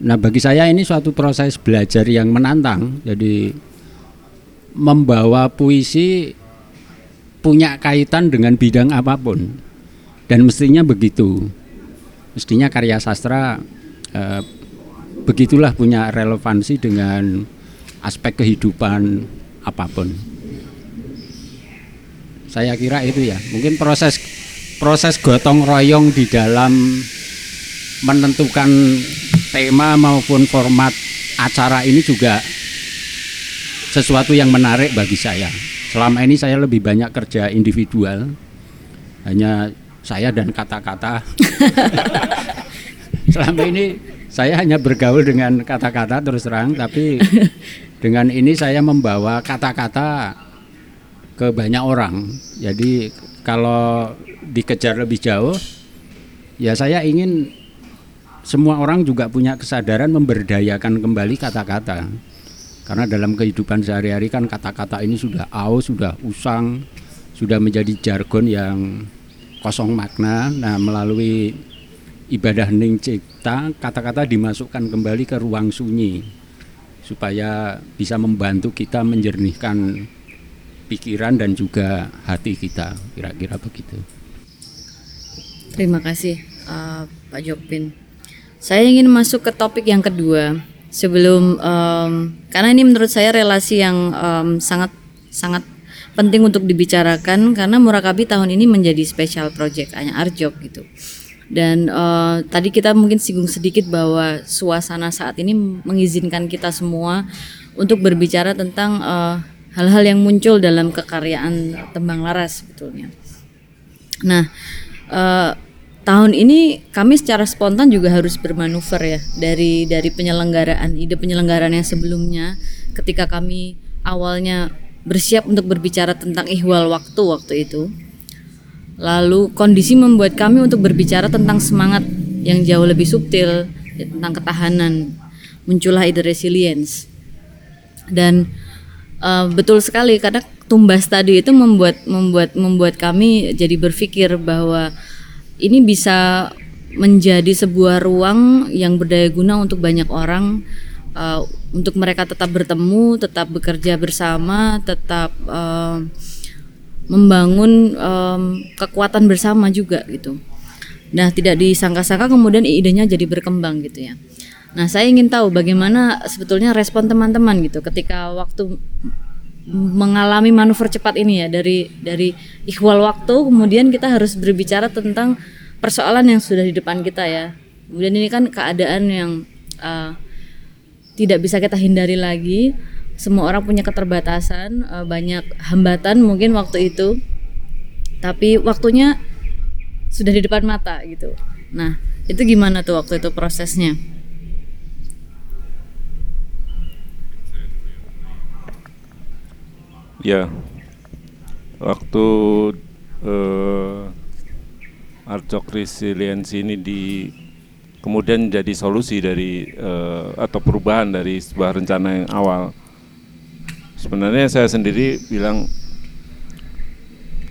Nah, bagi saya ini suatu proses belajar yang menantang. Jadi membawa puisi punya kaitan dengan bidang apa pun. Dan mestinya begitu. Mestinya karya sastra eh, begitulah punya relevansi dengan aspek kehidupan apa pun. Saya kira itu ya. Mungkin proses proses gotong royong di dalam menentukan tema maupun format acara ini juga sesuatu yang menarik bagi saya. Selama ini saya lebih banyak kerja individual, hanya saya dan kata-kata. Selama ini saya hanya bergaul dengan kata-kata terus terang, tapi dengan ini saya membawa kata-kata ke banyak orang. Jadi kalau dikejar lebih jauh, ya saya ingin semua orang juga punya kesadaran memberdayakan kembali kata-kata. Karena dalam kehidupan sehari-hari kan kata-kata ini sudah aus, sudah usang, sudah menjadi jargon yang kosong makna. Nah, melalui ibadah ning cipta, kata-kata dimasukkan kembali ke ruang sunyi supaya bisa membantu kita menjernihkan pikiran dan juga hati kita. Kira-kira begitu. Terima kasih uh, Pak Jokpin. Saya ingin masuk ke topik yang kedua sebelum um, karena ini menurut saya relasi yang um, sangat sangat penting untuk dibicarakan karena Murakabi tahun ini menjadi special project hanya Arjok gitu. Dan uh, tadi kita mungkin singgung sedikit bahwa suasana saat ini mengizinkan kita semua untuk berbicara tentang uh, hal-hal yang muncul dalam kekaryaan Tembang Laras sebetulnya. Nah, uh, tahun ini kami secara spontan juga harus bermanuver ya dari dari penyelenggaraan ide penyelenggaraan yang sebelumnya. Ketika kami awalnya bersiap untuk berbicara tentang ihwal waktu waktu itu. Lalu kondisi membuat kami untuk berbicara tentang semangat yang jauh lebih subtil ya, tentang ketahanan. Muncullah ide resilience. Dan uh, betul sekali karena tumbas tadi itu membuat membuat membuat kami jadi berpikir bahwa ini bisa menjadi sebuah ruang yang berdaya guna untuk banyak orang uh, untuk mereka tetap bertemu, tetap bekerja bersama, tetap uh, membangun um, kekuatan bersama juga gitu. Nah, tidak disangka-sangka kemudian idenya jadi berkembang gitu ya. Nah, saya ingin tahu bagaimana sebetulnya respon teman-teman gitu ketika waktu mengalami manuver cepat ini ya dari dari ikhwal waktu kemudian kita harus berbicara tentang persoalan yang sudah di depan kita ya. Kemudian ini kan keadaan yang uh, tidak bisa kita hindari lagi. Semua orang punya keterbatasan, uh, banyak hambatan mungkin waktu itu. Tapi waktunya sudah di depan mata gitu. Nah, itu gimana tuh waktu itu prosesnya? Ya, waktu uh, Arcok Resilience ini di kemudian jadi solusi dari uh, atau perubahan dari sebuah rencana yang awal. Sebenarnya saya sendiri bilang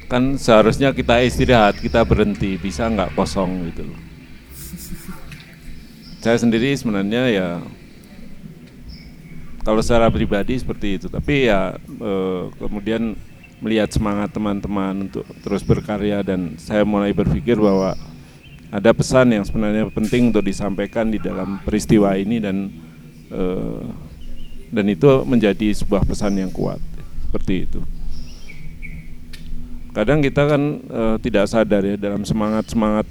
kan seharusnya kita istirahat, kita berhenti, bisa nggak kosong gitu loh. Saya sendiri sebenarnya ya kalau secara pribadi seperti itu. Tapi ya e, kemudian melihat semangat teman-teman untuk terus berkarya dan saya mulai berpikir bahwa ada pesan yang sebenarnya penting untuk disampaikan di dalam peristiwa ini dan e, dan itu menjadi sebuah pesan yang kuat. Seperti itu. Kadang kita kan e, tidak sadar ya dalam semangat semangat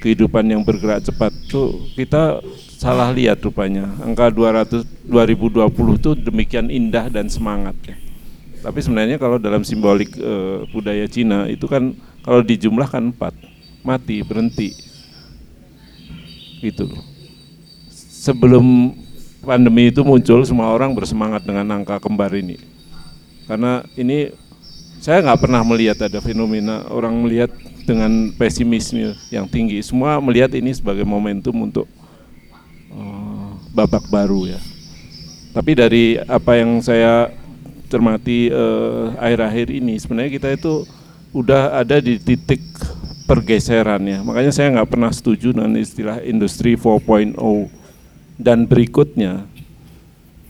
kehidupan yang bergerak cepat tuh kita salah lihat rupanya. Angka 200 2020 itu demikian indah dan semangat ya. Tapi sebenarnya kalau dalam simbolik e, budaya Cina itu kan kalau dijumlahkan empat. Mati berhenti. Gitu loh. Sebelum pandemi itu muncul semua orang bersemangat dengan angka kembar ini. Karena ini saya nggak pernah melihat ada fenomena orang melihat dengan pesimisme yang tinggi. Semua melihat ini sebagai momentum untuk babak baru ya. Tapi dari apa yang saya cermati akhir-akhir uh, ini sebenarnya kita itu udah ada di titik pergeseran ya. Makanya saya nggak pernah setuju dengan istilah industri 4.0 dan berikutnya.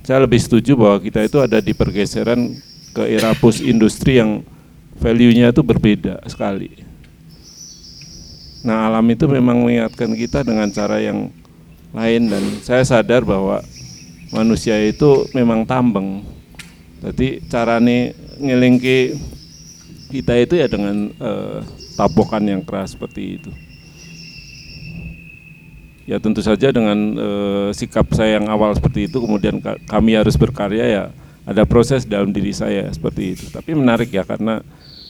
Saya lebih setuju bahwa kita itu ada di pergeseran ke era post industri yang value-nya itu berbeda sekali. Nah alam itu memang mengingatkan kita dengan cara yang lain dan saya sadar bahwa manusia itu memang tambeng. Jadi carane ngelingki kita itu ya dengan uh, tabokan yang keras seperti itu. Ya tentu saja dengan uh, sikap saya yang awal seperti itu kemudian kami harus berkarya ya ada proses dalam diri saya seperti itu. Tapi menarik ya karena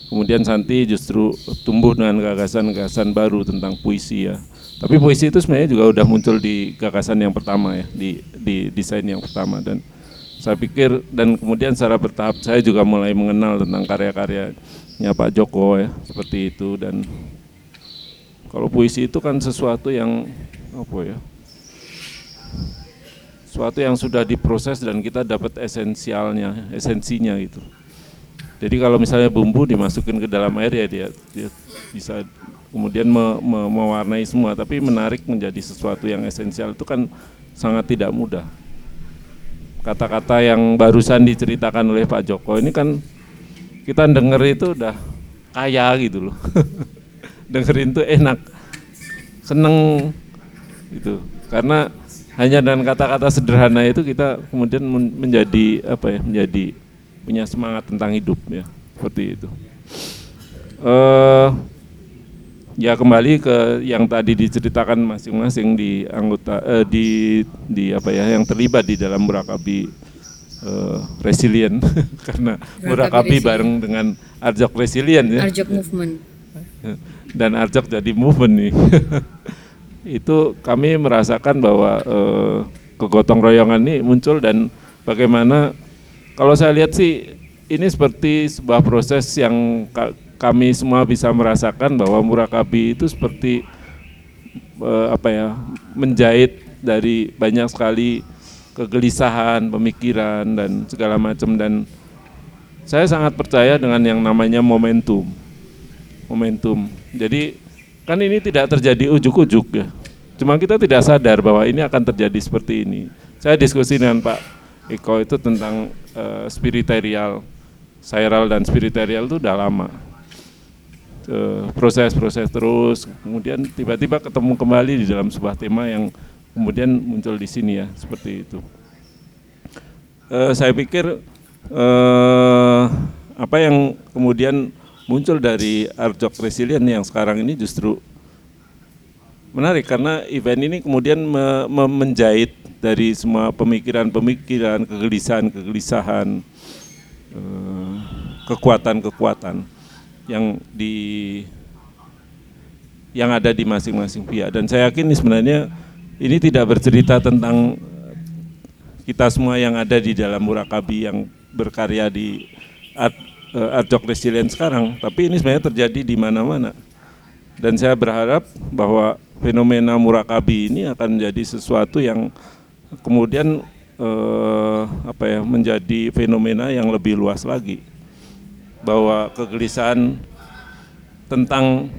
kemudian Santi justru tumbuh dengan gagasan-gagasan baru tentang puisi ya tapi puisi itu sebenarnya juga udah muncul di gagasan yang pertama ya, di, di desain yang pertama. Dan saya pikir dan kemudian secara bertahap saya juga mulai mengenal tentang karya-karyanya Pak Joko ya seperti itu. Dan kalau puisi itu kan sesuatu yang apa ya sesuatu yang sudah diproses dan kita dapat esensialnya esensinya gitu jadi kalau misalnya bumbu dimasukin ke dalam air ya dia, dia bisa kemudian me, me, mewarnai semua. Tapi menarik menjadi sesuatu yang esensial itu kan sangat tidak mudah. Kata-kata yang barusan diceritakan oleh Pak Joko ini kan kita denger itu udah kaya gitu loh. Dengerin tuh enak seneng gitu. Karena hanya dengan kata-kata sederhana itu kita kemudian menjadi apa ya menjadi punya semangat tentang hidup ya seperti itu uh, ya kembali ke yang tadi diceritakan masing-masing di anggota eh, di di apa ya yang terlibat di dalam murakabi eh, resilient karena murakabi bareng dengan Arjok resilient ya. Arjok movement. Dan Arjok jadi movement nih. itu kami merasakan bahwa eh, kegotong royongan ini muncul dan bagaimana kalau saya lihat sih ini seperti sebuah proses yang kami semua bisa merasakan bahwa murakabi itu seperti uh, apa ya menjahit dari banyak sekali kegelisahan, pemikiran dan segala macam dan saya sangat percaya dengan yang namanya momentum. Momentum. Jadi kan ini tidak terjadi ujuk-ujuk ya. Cuma kita tidak sadar bahwa ini akan terjadi seperti ini. Saya diskusi dengan Pak Eko itu tentang uh, spiritual, sairal dan spiritual itu udah lama. Proses-proses uh, terus, kemudian tiba-tiba ketemu kembali di dalam sebuah tema yang kemudian muncul di sini ya seperti itu. Uh, saya pikir uh, apa yang kemudian muncul dari Arjok Resilient yang sekarang ini justru menarik karena event ini kemudian me, me, menjahit dari semua pemikiran-pemikiran, kegelisahan-kegelisahan, uh, kekuatan-kekuatan yang di yang ada di masing-masing pihak dan saya yakin ini sebenarnya ini tidak bercerita tentang kita semua yang ada di dalam Murakabi yang berkarya di Art, uh, Art Resilient sekarang, tapi ini sebenarnya terjadi di mana-mana. Dan saya berharap bahwa fenomena Murakabi ini akan menjadi sesuatu yang kemudian uh, apa ya menjadi fenomena yang lebih luas lagi. Bahwa kegelisahan tentang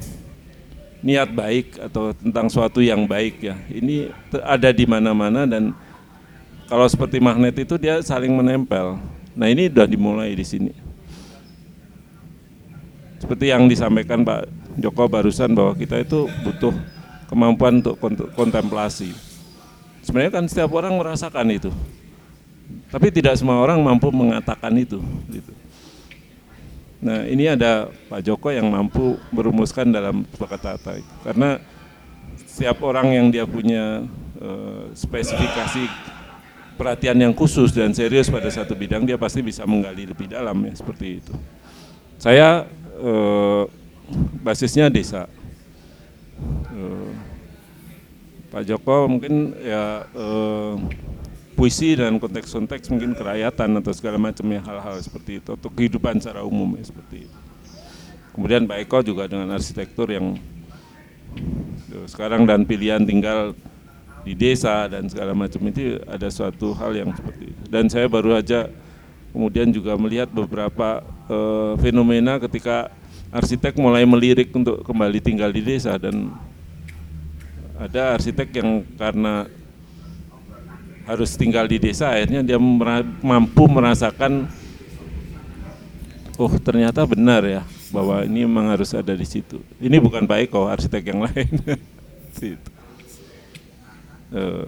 niat baik atau tentang suatu yang baik ya. Ini ada di mana-mana dan kalau seperti magnet itu dia saling menempel. Nah ini sudah dimulai di sini. Seperti yang disampaikan Pak Joko barusan bahwa kita itu butuh kemampuan untuk kontemplasi. Sebenarnya kan setiap orang merasakan itu, tapi tidak semua orang mampu mengatakan itu. Gitu. Nah ini ada Pak Joko yang mampu merumuskan dalam kata-kata. Karena setiap orang yang dia punya uh, spesifikasi perhatian yang khusus dan serius pada satu bidang, dia pasti bisa menggali lebih dalam ya seperti itu. Saya uh, basisnya desa. Uh, Pak Joko mungkin ya uh, puisi dan konteks-konteks mungkin kerakyatan atau segala macamnya hal-hal seperti itu atau kehidupan secara umum ya, seperti itu. Kemudian Pak Eko juga dengan arsitektur yang sekarang dan pilihan tinggal di desa dan segala macam itu ada suatu hal yang seperti itu. Dan saya baru aja kemudian juga melihat beberapa uh, fenomena ketika arsitek mulai melirik untuk kembali tinggal di desa dan ada arsitek yang karena harus tinggal di desa akhirnya dia mampu merasakan oh ternyata benar ya bahwa ini memang harus ada di situ. Ini bukan Pak Eko arsitek yang lain. Eh,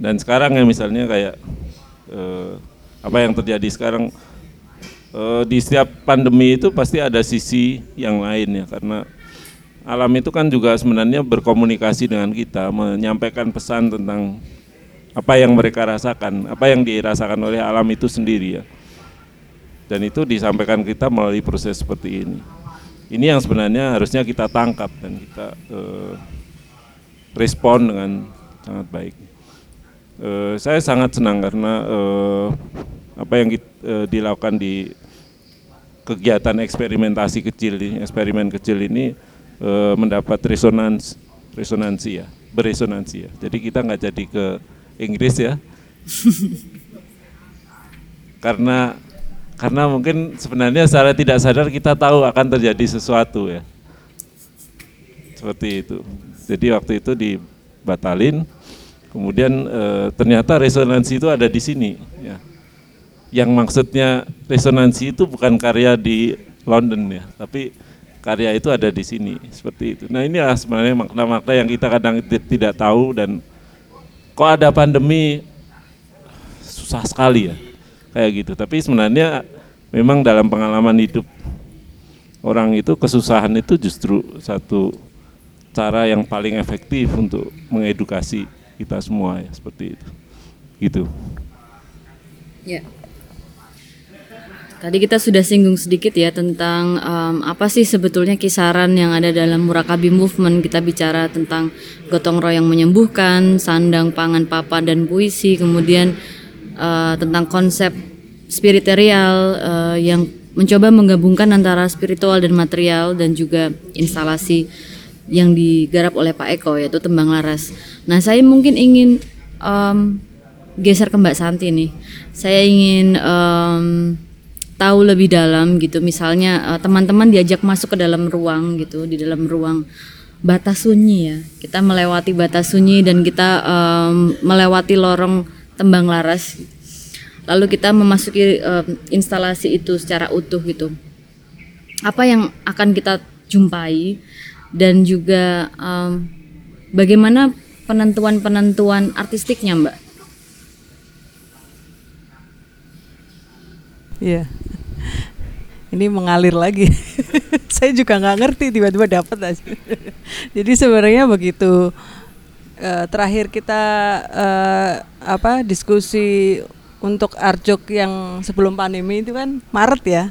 dan sekarang ya misalnya kayak eh, apa yang terjadi sekarang eh, di setiap pandemi itu pasti ada sisi yang lain ya karena alam itu kan juga sebenarnya berkomunikasi dengan kita menyampaikan pesan tentang apa yang mereka rasakan, apa yang dirasakan oleh alam itu sendiri ya. Dan itu disampaikan kita melalui proses seperti ini. Ini yang sebenarnya harusnya kita tangkap dan kita eh, respon dengan sangat baik. Eh, saya sangat senang karena eh, apa yang kita, eh, dilakukan di kegiatan eksperimentasi kecil eksperimen kecil ini eh, mendapat resonans, resonansi ya, beresonansi ya. Jadi kita nggak jadi ke Inggris ya. karena karena mungkin sebenarnya secara tidak sadar kita tahu akan terjadi sesuatu ya. Seperti itu. Jadi waktu itu dibatalin, kemudian e, ternyata resonansi itu ada di sini. Ya. Yang maksudnya resonansi itu bukan karya di London ya, tapi karya itu ada di sini seperti itu. Nah ini sebenarnya makna-makna yang kita kadang tidak tahu dan kok ada pandemi susah sekali ya kayak gitu. Tapi sebenarnya memang dalam pengalaman hidup orang itu kesusahan itu justru satu cara yang paling efektif untuk mengedukasi kita semua ya seperti itu. Gitu. Ya Tadi kita sudah singgung sedikit ya tentang um, apa sih sebetulnya kisaran yang ada dalam Murakabi Movement. Kita bicara tentang gotong royong menyembuhkan, sandang, pangan, papa, dan puisi. Kemudian uh, tentang konsep spiritual uh, yang mencoba menggabungkan antara spiritual dan material dan juga instalasi yang digarap oleh Pak Eko yaitu Tembang Laras. Nah saya mungkin ingin um, geser ke Mbak Santi nih. Saya ingin em, tahu lebih dalam gitu. Misalnya eh, teman-teman diajak masuk ke dalam ruang gitu, di dalam ruang batas sunyi ya. Kita melewati batas sunyi dan kita em, melewati lorong tembang laras. Lalu kita memasuki em, instalasi itu secara utuh gitu. Apa yang akan kita jumpai dan juga em, bagaimana penentuan-penentuan artistiknya, Mbak? Iya. Ini mengalir lagi. Saya juga nggak ngerti tiba-tiba dapat aja. Jadi sebenarnya begitu eh, terakhir kita eh, apa diskusi untuk Arjok yang sebelum pandemi itu kan Maret ya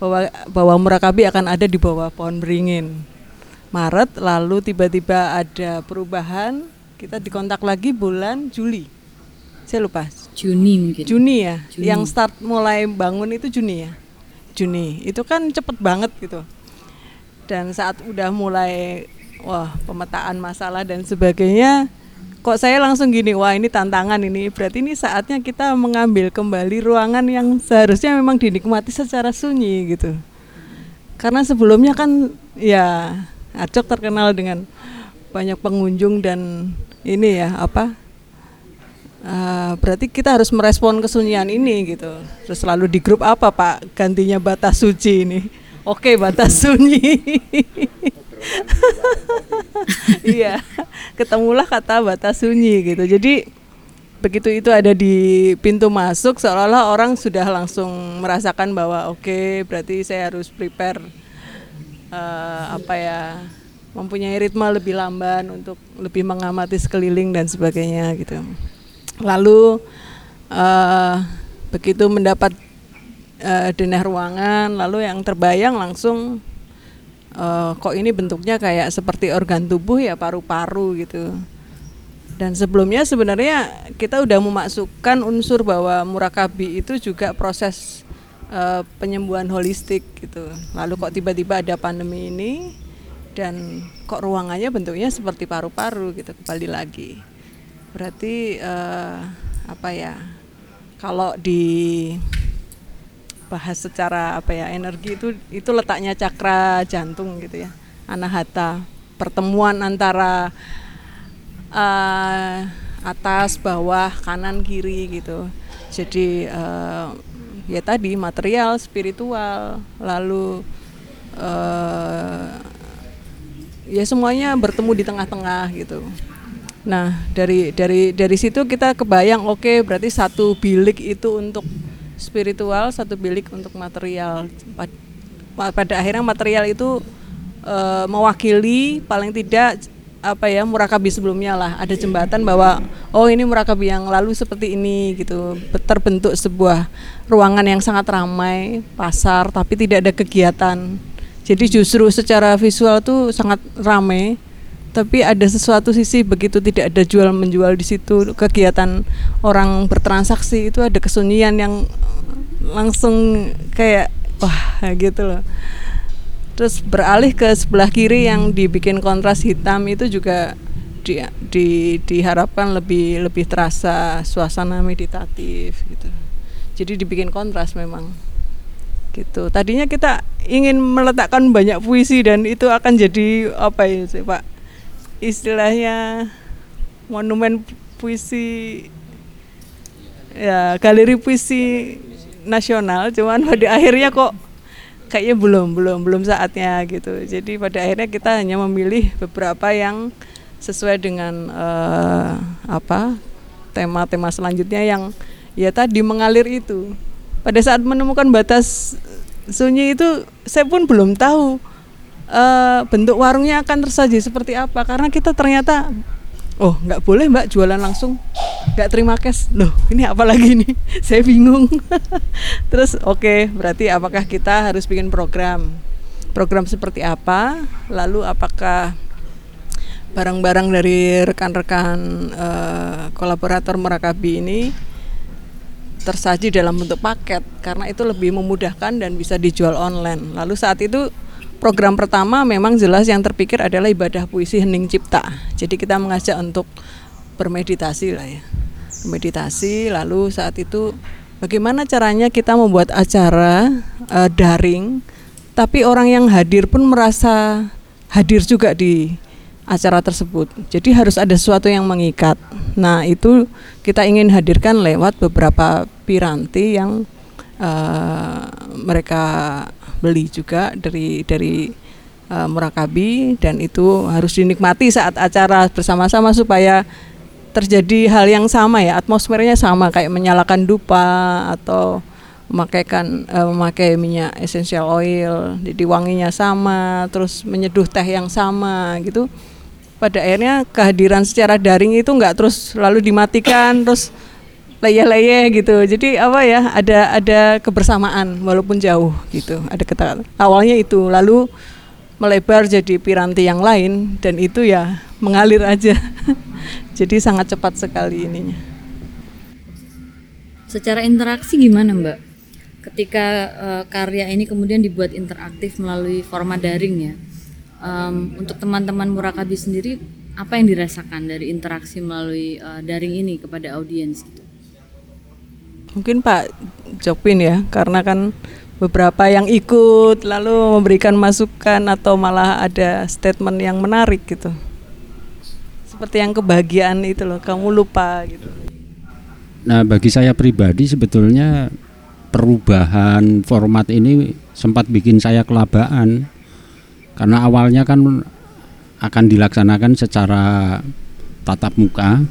bahwa bahwa Murakabi akan ada di bawah pohon beringin. Maret lalu tiba-tiba ada perubahan kita dikontak lagi bulan Juli. Saya lupa Juni mungkin. Juni ya, Juni. yang start mulai bangun itu Juni ya, Juni. Itu kan cepet banget gitu. Dan saat udah mulai wah pemetaan masalah dan sebagainya, kok saya langsung gini, wah ini tantangan ini. Berarti ini saatnya kita mengambil kembali ruangan yang seharusnya memang dinikmati secara sunyi gitu. Karena sebelumnya kan ya Acok terkenal dengan banyak pengunjung dan ini ya apa Ah, berarti kita harus merespon kesunyian ini gitu. Terus selalu di grup apa Pak gantinya batas suci ini? Oke batas sunyi. iya, ketemulah kata batas sunyi gitu. Jadi begitu itu ada di pintu masuk seolah-olah orang sudah langsung merasakan bahwa oke berarti saya harus prepare eh, apa ya mempunyai ritme lebih lamban untuk lebih mengamati sekeliling dan sebagainya gitu. Lalu eh, begitu mendapat eh, denah ruangan, lalu yang terbayang langsung eh, kok ini bentuknya kayak seperti organ tubuh ya paru-paru gitu. Dan sebelumnya sebenarnya kita udah memasukkan unsur bahwa murakabi itu juga proses eh, penyembuhan holistik gitu. Lalu kok tiba-tiba ada pandemi ini dan kok ruangannya bentuknya seperti paru-paru gitu kembali lagi berarti eh, apa ya kalau di bahas secara apa ya energi itu itu letaknya cakra jantung gitu ya anahata. Pertemuan antara eh, atas bawah kanan kiri gitu. Jadi eh, ya tadi material spiritual lalu eh, ya semuanya bertemu di tengah-tengah gitu Nah, dari dari dari situ kita kebayang oke berarti satu bilik itu untuk spiritual, satu bilik untuk material. Pad- Pada akhirnya material itu eh, mewakili paling tidak apa ya murakabi sebelumnya lah. Ada jembatan bahwa oh ini murakabi yang lalu seperti ini gitu. Terbentuk sebuah ruangan yang sangat ramai pasar tapi tidak ada kegiatan. Jadi justru secara visual tuh sangat ramai tapi ada sesuatu sisi begitu tidak ada jual menjual di situ kegiatan orang bertransaksi itu ada kesunyian yang langsung kayak wah gitu loh. Terus beralih ke sebelah kiri yang dibikin kontras hitam itu juga di, di, diharapkan lebih lebih terasa suasana meditatif gitu. Jadi dibikin kontras memang gitu. Tadinya kita ingin meletakkan banyak puisi dan itu akan jadi apa ya sih pak istilahnya monumen puisi ya galeri puisi nasional cuman pada akhirnya kok kayaknya belum belum belum saatnya gitu. Jadi pada akhirnya kita hanya memilih beberapa yang sesuai dengan eh, apa tema-tema selanjutnya yang ya tadi mengalir itu. Pada saat menemukan batas sunyi itu saya pun belum tahu eh, bentuk warungnya akan tersaji seperti apa. Karena kita ternyata oh nggak boleh mbak jualan langsung. Nggak terima cash. Loh ini apa lagi nih? Saya bingung. Terus oke berarti apakah kita harus bikin program? Program seperti apa? Lalu apakah barang-barang dari rekan-rekan eh, kolaborator Merakabi ini tersaji dalam bentuk paket? Karena itu lebih memudahkan dan bisa dijual online. Lalu saat itu program pertama memang jelas yang terpikir adalah ibadah puisi hening cipta. Jadi kita mengajak untuk bermeditasi lah ya. meditasi lalu saat itu bagaimana caranya kita membuat acara uh, daring tapi orang yang hadir pun merasa hadir juga di acara tersebut. Jadi harus ada sesuatu yang mengikat. Nah, itu kita ingin hadirkan lewat beberapa piranti yang uh, mereka beli juga dari dari uh, Murakabi dan itu harus dinikmati saat acara bersama-sama supaya terjadi hal yang sama ya, atmosfernya sama kayak menyalakan dupa atau memakaikan uh, memakai minyak essential oil, jadi wanginya sama, terus menyeduh teh yang sama gitu. Pada akhirnya kehadiran secara daring itu nggak terus lalu dimatikan terus leye-leye gitu. Jadi apa ya ada ada kebersamaan walaupun jauh gitu. Ada kata awalnya itu lalu melebar jadi piranti yang lain dan itu ya mengalir aja. Jadi sangat cepat sekali ininya. Secara interaksi gimana mbak? Ketika uh, karya ini kemudian dibuat interaktif melalui format daring ya um, untuk teman-teman Murakabi sendiri apa yang dirasakan dari interaksi melalui uh, daring ini kepada audiens gitu? Mungkin Pak Jopin ya, karena kan beberapa yang ikut lalu memberikan masukan atau malah ada statement yang menarik gitu. Seperti yang kebahagiaan itu loh, kamu lupa gitu. Nah, bagi saya pribadi sebetulnya perubahan format ini sempat bikin saya kelabaan karena awalnya kan akan dilaksanakan secara tatap muka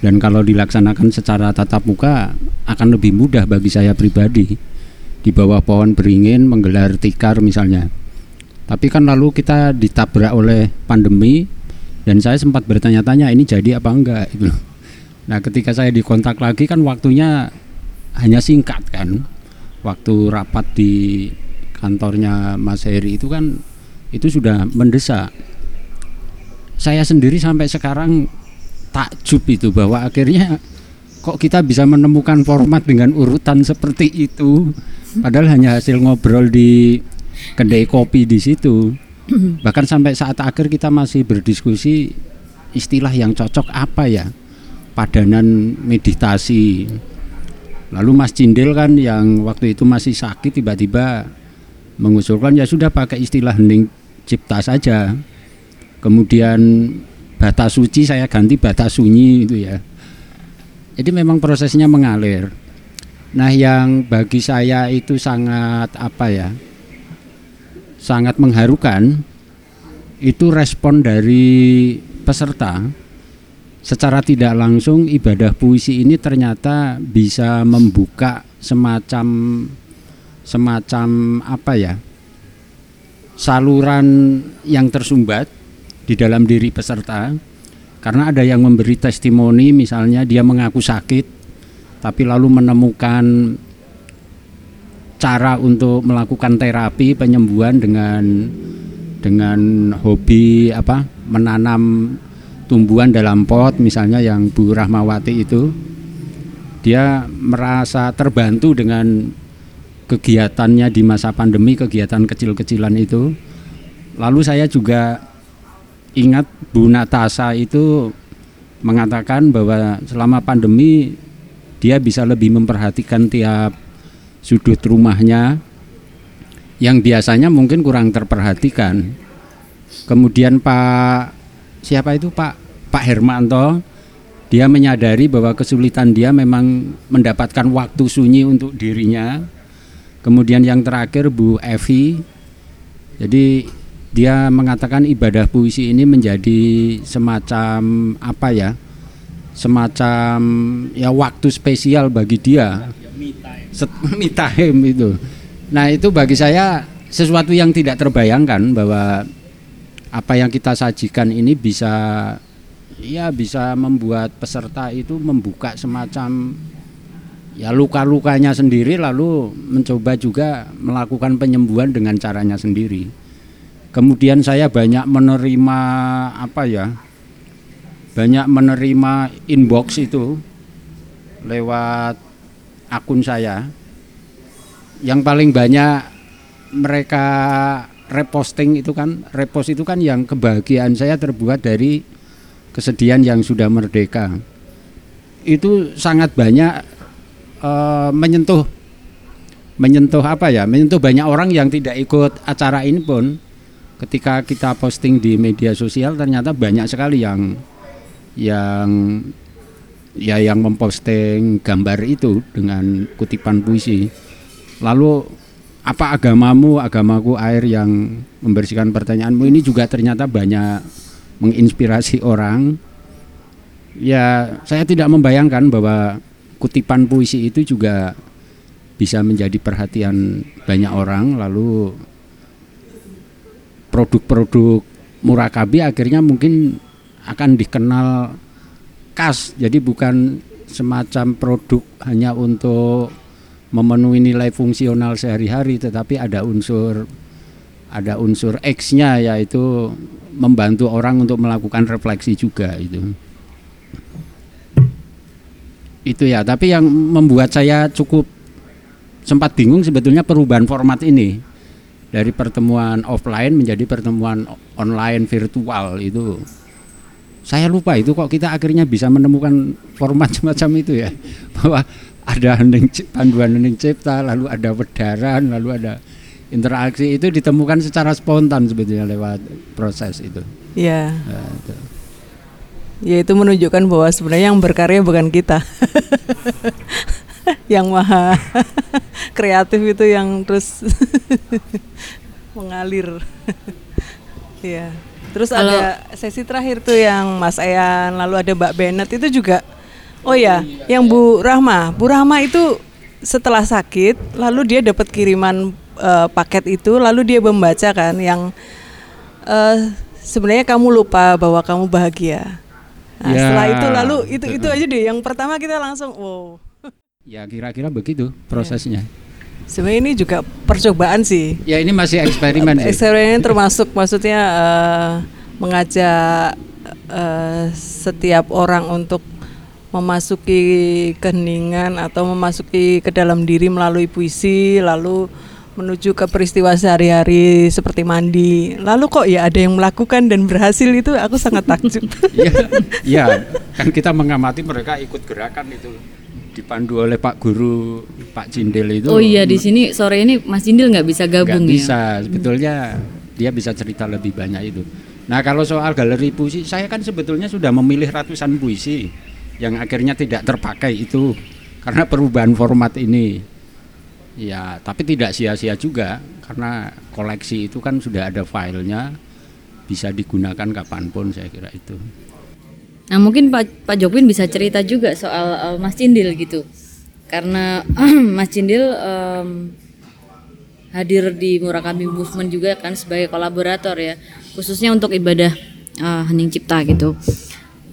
dan kalau dilaksanakan secara tatap muka akan lebih mudah bagi saya pribadi. Di bawah pohon beringin menggelar tikar misalnya. Tapi kan lalu kita ditabrak oleh pandemi dan saya sempat bertanya-tanya ini jadi apa enggak? Itu nah ketika saya dikontak lagi kan waktunya hanya singkat kan. Waktu rapat di kantornya Mas Heri itu kan itu sudah mendesak. Saya sendiri sampai sekarang takjub itu bahwa akhirnya kok kita bisa menemukan format dengan urutan seperti itu padahal hanya hasil ngobrol di kedai kopi di situ. Bahkan sampai saat akhir kita masih berdiskusi istilah yang cocok apa ya? Padanan meditasi. Lalu Mas Cindil kan yang waktu itu masih sakit tiba-tiba mengusulkan ya sudah pakai istilah hening cipta saja. Kemudian bata suci saya ganti bata sunyi itu ya. Jadi memang prosesnya mengalir. Nah, yang bagi saya itu sangat apa ya? Sangat mengharukan itu respon dari peserta secara tidak langsung ibadah puisi ini ternyata bisa membuka semacam semacam apa ya saluran yang tersumbat di dalam diri peserta karena ada yang memberi testimoni misalnya dia mengaku sakit tapi lalu menemukan cara untuk melakukan terapi penyembuhan dengan dengan hobi apa menanam tumbuhan dalam pot misalnya yang Bu Rahmawati itu dia merasa terbantu dengan kegiatannya di masa pandemi, kegiatan kecil-kecilan itu. Lalu saya juga ingat Bu Natasa itu mengatakan bahwa selama pandemi dia bisa lebih memperhatikan tiap sudut rumahnya yang biasanya mungkin kurang terperhatikan. Kemudian Pak siapa itu Pak Pak Hermanto dia menyadari bahwa kesulitan dia memang mendapatkan waktu sunyi untuk dirinya Kemudian yang terakhir Bu Evi. Jadi dia mengatakan ibadah puisi ini menjadi semacam apa ya? Semacam ya waktu spesial bagi dia. Me time itu. Nah, itu bagi saya sesuatu yang tidak terbayangkan bahwa apa yang kita sajikan ini bisa ya bisa membuat peserta itu membuka semacam ya luka-lukanya sendiri lalu mencoba juga melakukan penyembuhan dengan caranya sendiri. Kemudian saya banyak menerima apa ya? Banyak menerima inbox itu lewat akun saya. Yang paling banyak mereka reposting itu kan repost itu kan yang kebahagiaan saya terbuat dari kesedihan yang sudah merdeka itu sangat banyak eh, menyentuh menyentuh apa ya menyentuh banyak orang yang tidak ikut acara ini pun ketika kita posting di media sosial ternyata banyak sekali yang yang ya yang memposting gambar itu dengan kutipan puisi. Lalu apa agamamu agamaku air yang membersihkan pertanyaanmu? Ini juga ternyata banyak menginspirasi orang. Ya saya tidak membayangkan bahwa kutipan puisi itu juga bisa menjadi perhatian banyak orang. Lalu produk-produk murakabi akhirnya mungkin akan dikenal khas. Jadi bukan semacam produk hanya untuk memenuhi nilai fungsional sehari-hari tetapi ada unsur ada unsur X-nya yaitu membantu orang untuk melakukan refleksi juga itu. Itu ya. Tapi yang membuat saya cukup sempat bingung sebetulnya perubahan format ini dari pertemuan offline menjadi pertemuan online virtual itu. Saya lupa itu kok kita akhirnya bisa menemukan format semacam itu ya. Bahwa ada hening panduan hening cipta lalu ada wedaran lalu ada interaksi. Itu ditemukan secara spontan sebetulnya lewat proses itu. Ya, Nah, itu. ya itu menunjukkan bahwa sebenarnya yang berkarya bukan kita. yang maha kreatif itu yang terus mengalir. ya. Terus Kalau- ada sesi terakhir tuh yang Mas Ayan, lalu ada Mbak Bennett itu juga Oh ya, yang Bu Rahma. Bu Rahma itu setelah sakit lalu dia dapat kiriman eh, paket itu lalu dia membaca kan yang eh, sebenarnya kamu lupa bahwa kamu bahagia. Nah, Ya. setelah itu lalu itu itu aja deh yang pertama kita langsung wow. Ya kira-kira begitu prosesnya Sebenarnya ini juga percobaan sih. ya ini masih eksperimen Eksperimen termasuk maksudnya eh, mengajak eh, setiap orang untuk memasuki keheningan atau memasuki ke dalam diri melalui puisi lalu menuju ke peristiwa sehari-hari seperti mandi. Lalu kok ya ada yang melakukan dan berhasil itu aku sangat takjub. Iya, iya, kan kita mengamati mereka ikut gerakan itu dipandu oleh Pak Guru Pak Cindil itu. Oh iya di sini sore ini Mas Indil nggak bisa gabung bisa, ya. sebetulnya dia bisa cerita lebih banyak itu. Nah kalau soal galeri puisi, saya kan sebetulnya sudah memilih ratusan puisi yang akhirnya tidak terpakai itu karena perubahan format ini. Ya, tapi tidak sia-sia juga karena koleksi itu kan sudah ada filenya, bisa digunakan kapan pun saya kira itu. Nah mungkin Pak Pak Jokwin bisa cerita juga soal uh, Mas Cindil gitu, karena Mas Cindil em, hadir di Murakami Movement juga kan sebagai kolaborator ya, khususnya untuk ibadah uh, hening cipta gitu.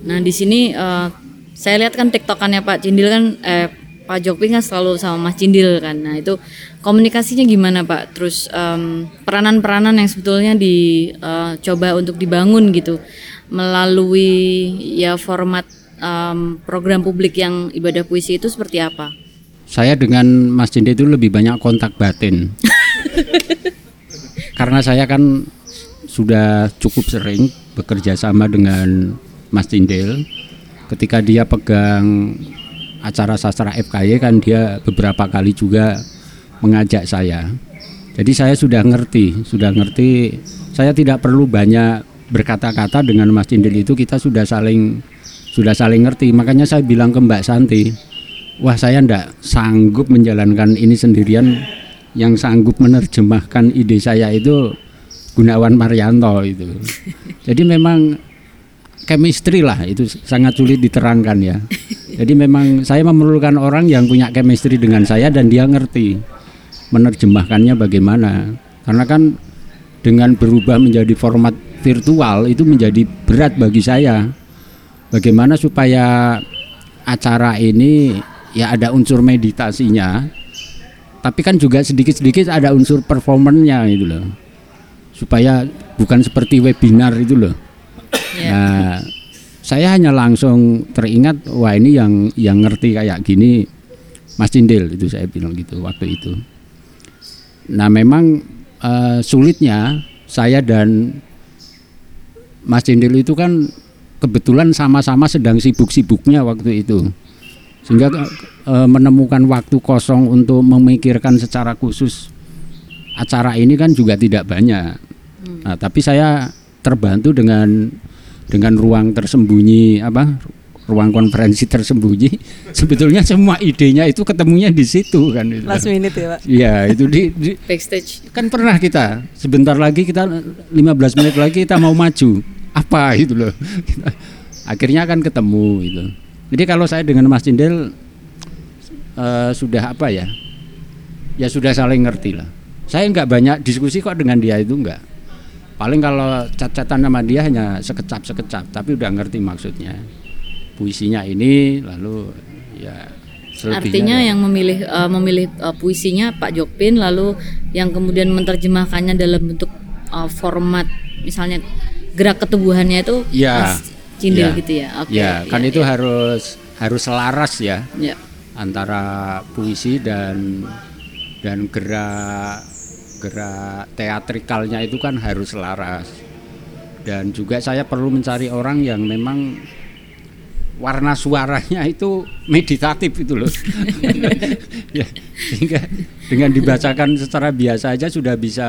Nah di sini uh, saya lihat kan tiktokannya Pak Cindil kan, eh, Pak Jokwin kan selalu sama Mas Cindil kan. Nah itu komunikasinya gimana Pak? Terus em, peranan-peranan yang sebetulnya dicoba untuk dibangun gitu melalui ya format em, program publik yang ibadah puisi itu seperti apa? Saya dengan Mas Cinde itu lebih banyak kontak batin. Karena saya kan sudah cukup sering bekerja sama dengan Mas Cindil. Ketika dia pegang acara sastra FKY kan dia beberapa kali juga mengajak saya. Jadi saya sudah ngerti, sudah ngerti. Saya tidak perlu banyak berkata-kata dengan Mas Cindil itu kita sudah saling sudah saling ngerti. Makanya saya bilang ke Mbak Santi, wah saya ndak sanggup menjalankan ini sendirian. Yang sanggup menerjemahkan ide saya itu Gunawan Marianto itu. Jadi memang chemistry lah itu sangat sulit diterangkan ya. Jadi memang saya memerlukan orang yang punya chemistry dengan saya dan dia ngerti menerjemahkannya bagaimana. Karena kan dengan berubah menjadi format virtual itu menjadi berat bagi saya. Bagaimana supaya acara ini ya ada unsur meditasinya tapi kan juga sedikit-sedikit ada unsur performernya gitu loh. Supaya bukan seperti webinar itu loh. Nah saya hanya langsung teringat wah ini yang yang ngerti kayak gini Mas Cindil itu saya bilang gitu waktu itu. Nah memang eh, sulitnya saya dan Mas Cindil itu kan kebetulan sama-sama sedang sibuk-sibuknya waktu itu sehingga eh, menemukan waktu kosong untuk memikirkan secara khusus acara ini kan juga tidak banyak. Nah, tapi saya terbantu dengan dengan ruang tersembunyi apa ruang konferensi tersembunyi sebetulnya semua idenya itu ketemunya di situ kan itu. Last minute ya Pak. Iya, itu di, di- Backstage. kan pernah kita sebentar lagi kita 15 menit lagi kita mau maju apa itu loh. Akhirnya akan ketemu itu jadi kalau saya dengan Mas Cindel eh, sudah apa ya? Ya sudah saling ngerti lah. Saya nggak banyak diskusi kok dengan dia itu enggak paling kalau cat-catan sama dia hanya sekecap sekecap tapi udah ngerti maksudnya. Puisinya ini lalu ya Artinya ya. yang memilih eh, memilih eh, puisinya Pak Jokpin lalu yang kemudian menerjemahkannya dalam bentuk eh, format misalnya gerak ketubuhannya itu. Mas Cindil Iya. gitu ya. Oke. ya kan iya, itu iya. harus harus selaras ya Ya. antara puisi dan dan gerak gerak teatrikalnya itu kan harus selaras dan juga saya perlu mencari orang yang memang warna suaranya itu meditatif itu loh ya, sehingga dengan dibacakan secara biasa aja sudah bisa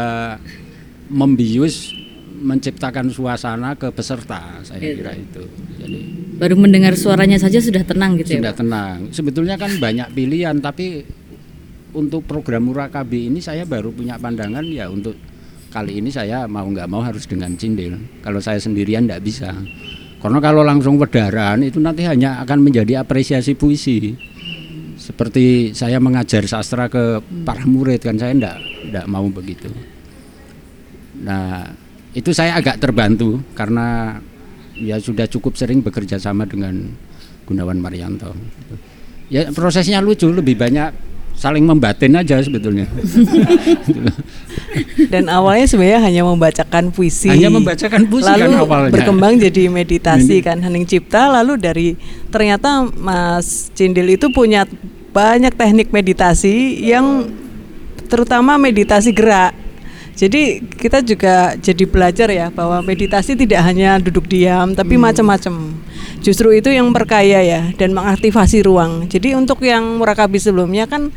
membius menciptakan suasana ke peserta saya Gitu. kira itu jadi Baru mendengar suaranya saja sudah tenang gitu sudah ya. Tenang. Sebetulnya kan banyak pilihan, tapi untuk program Murakabi ini saya baru punya pandangan ya untuk kali ini saya mau nggak mau harus dengan cindil. Kalau saya sendirian nggak bisa. Karena kalau langsung wedaran itu nanti hanya akan menjadi apresiasi puisi. Seperti saya mengajar sastra ke para murid kan saya ndak ndak mau begitu. Nah itu saya agak terbantu karena ya sudah cukup sering bekerja sama dengan Gunawan Marianto. Ya prosesnya lucu, lebih banyak saling membatin aja sebetulnya. Dan awalnya sebenarnya hanya membacakan puisi. Hanya membacakan puisi lalu kan awalnya. berkembang jadi meditasi kan Hening Cipta lalu dari ternyata Mas Cindil itu punya banyak teknik meditasi yang terutama meditasi gerak. Jadi kita juga jadi belajar ya bahwa meditasi tidak hanya duduk diam tapi macam-macam. Justru itu yang perkaya ya dan mengaktifasi ruang. Jadi untuk yang murakabi sebelumnya kan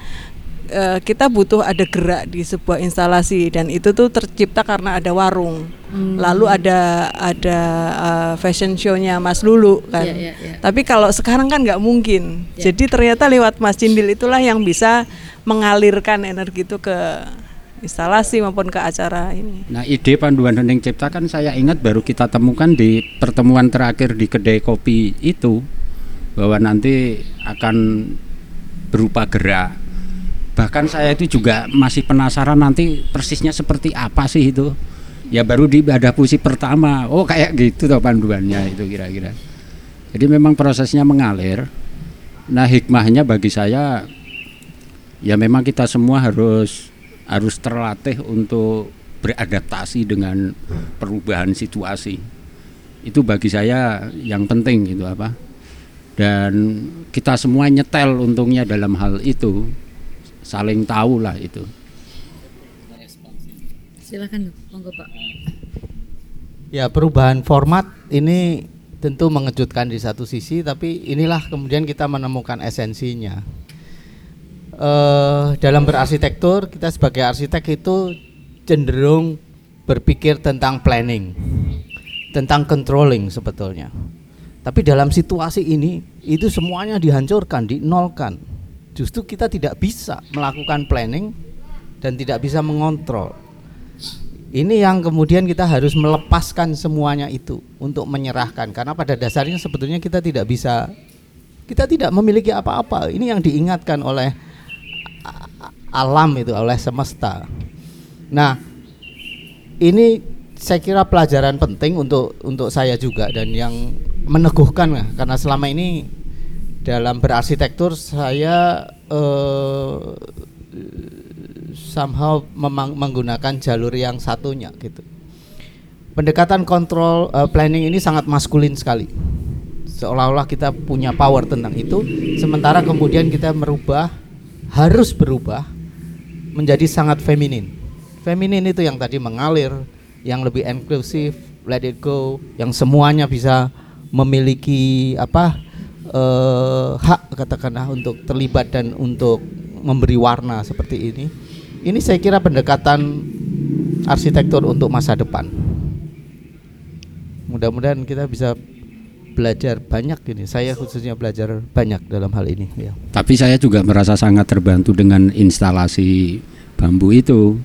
eh, kita butuh ada gerak di sebuah instalasi dan itu tuh tercipta karena ada warung. Lalu ada ada eh, fashion show-nya Mas Lulu kan. Iya, iya, iya. Tapi kalau sekarang kan nggak mungkin. Ya. Jadi ternyata lewat Mas Cindil itulah yang bisa mengalirkan energi itu ke instalasi maupun ke acara ini. Nah ide panduan hening cipta kan saya ingat baru kita temukan di pertemuan terakhir di kedai kopi itu bahwa nanti akan berupa gerak. Bahkan saya itu juga masih penasaran nanti persisnya seperti apa sih itu. Ya baru di ibadah puisi pertama, oh kayak gitu toh panduannya itu kira-kira. Jadi memang prosesnya mengalir. Nah hikmahnya bagi saya ya memang kita semua harus harus terlatih untuk beradaptasi dengan perubahan situasi. Itu bagi saya yang penting gitu apa. Dan kita semua nyetel untungnya dalam hal itu saling tahu lah itu. Silakan monggo Pak. Ya perubahan format ini tentu mengejutkan di satu sisi, tapi inilah kemudian kita menemukan esensinya. Eh, dalam berarsitektur kita sebagai arsitek itu cenderung berpikir tentang planning, tentang controlling sebetulnya. Tapi dalam situasi ini itu semuanya dihancurkan, dinolkan. Justru kita tidak bisa melakukan planning dan tidak bisa mengontrol. Ini yang kemudian kita harus melepaskan semuanya itu untuk menyerahkan karena pada dasarnya sebetulnya kita tidak bisa kita tidak memiliki apa-apa. Ini yang diingatkan oleh alam itu oleh semesta. Nah, ini saya kira pelajaran penting untuk untuk saya juga dan yang meneguhkan ya, karena selama ini dalam berarsitektur saya eh, somehow menggunakan jalur yang satunya gitu. Pendekatan kontrol eh, planning ini sangat maskulin sekali. Seolah-olah kita punya power tentang itu, sementara kemudian kita merubah harus berubah menjadi sangat feminin. Feminin itu yang tadi mengalir, yang lebih inklusif, let it go, yang semuanya bisa memiliki apa eh, hak katakanlah untuk terlibat dan untuk memberi warna seperti ini. Ini saya kira pendekatan arsitektur untuk masa depan. Mudah-mudahan kita bisa belajar banyak ini. Saya khususnya belajar banyak dalam hal ini. Ya. Tapi saya juga merasa sangat terbantu dengan instalasi bambu itu.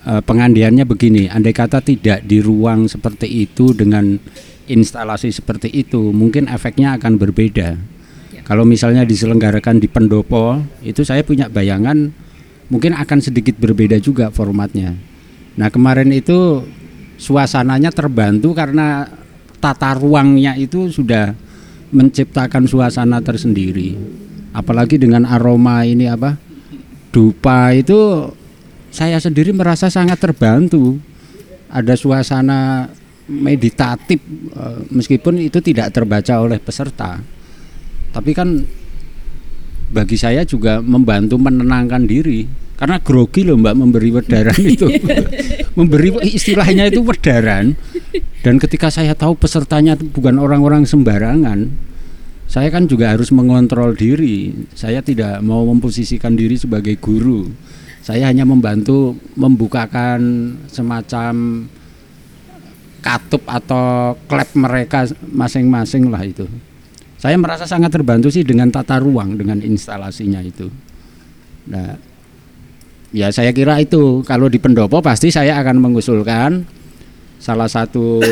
E, pengandiannya begini, andai kata tidak di ruang seperti itu dengan instalasi seperti itu, mungkin efeknya akan berbeda. Kalau misalnya diselenggarakan di pendopo, itu saya punya bayangan mungkin akan sedikit berbeda juga formatnya. Nah kemarin itu suasananya terbantu karena tata ruangnya itu sudah menciptakan suasana tersendiri. Apalagi dengan aroma ini apa? Dupa itu saya sendiri merasa sangat terbantu. Ada suasana meditatif eh, meskipun itu tidak terbaca oleh peserta. Tapi kan bagi saya juga membantu menenangkan diri karena grogi loh Mbak memberi wedaran itu. memberi istilahnya itu wedaran dan ketika saya tahu pesertanya bukan orang-orang sembarangan, saya kan juga harus mengontrol diri. Saya tidak mau memposisikan diri sebagai guru. Saya hanya membantu membukakan semacam katup atau klep mereka masing-masing lah itu. Saya merasa sangat terbantu sih dengan tata ruang, dengan instalasinya itu. Nah, ya saya kira itu kalau di pendopo pasti saya akan mengusulkan salah satu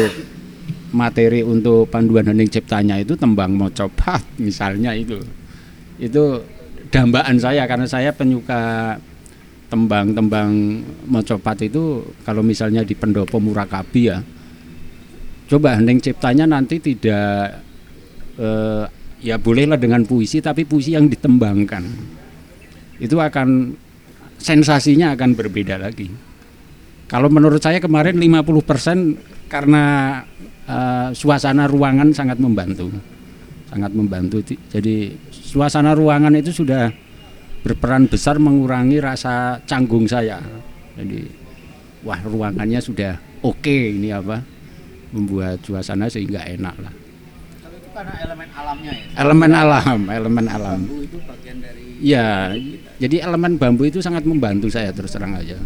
materi untuk panduan hening ciptanya itu tembang mocopat misalnya itu. Itu dambaan saya karena saya penyuka tembang-tembang mocopat itu kalau misalnya di pendopo murakabi ya coba hening ciptanya nanti tidak eh, ya bolehlah dengan puisi tapi puisi yang ditembangkan. Itu akan sensasinya akan berbeda lagi. Kalau menurut saya kemarin 50% karena eh, suasana ruangan sangat membantu. Sangat membantu. Jadi suasana ruangan itu sudah berperan besar mengurangi rasa canggung saya. Jadi wah ruangannya sudah oke okay, ini apa membuat suasana sehingga enak lah karena elemen alamnya ya. elemen alam elemen alam Bambu itu bagian dari ya jadi elemen bambu itu sangat membantu saya terus terang aja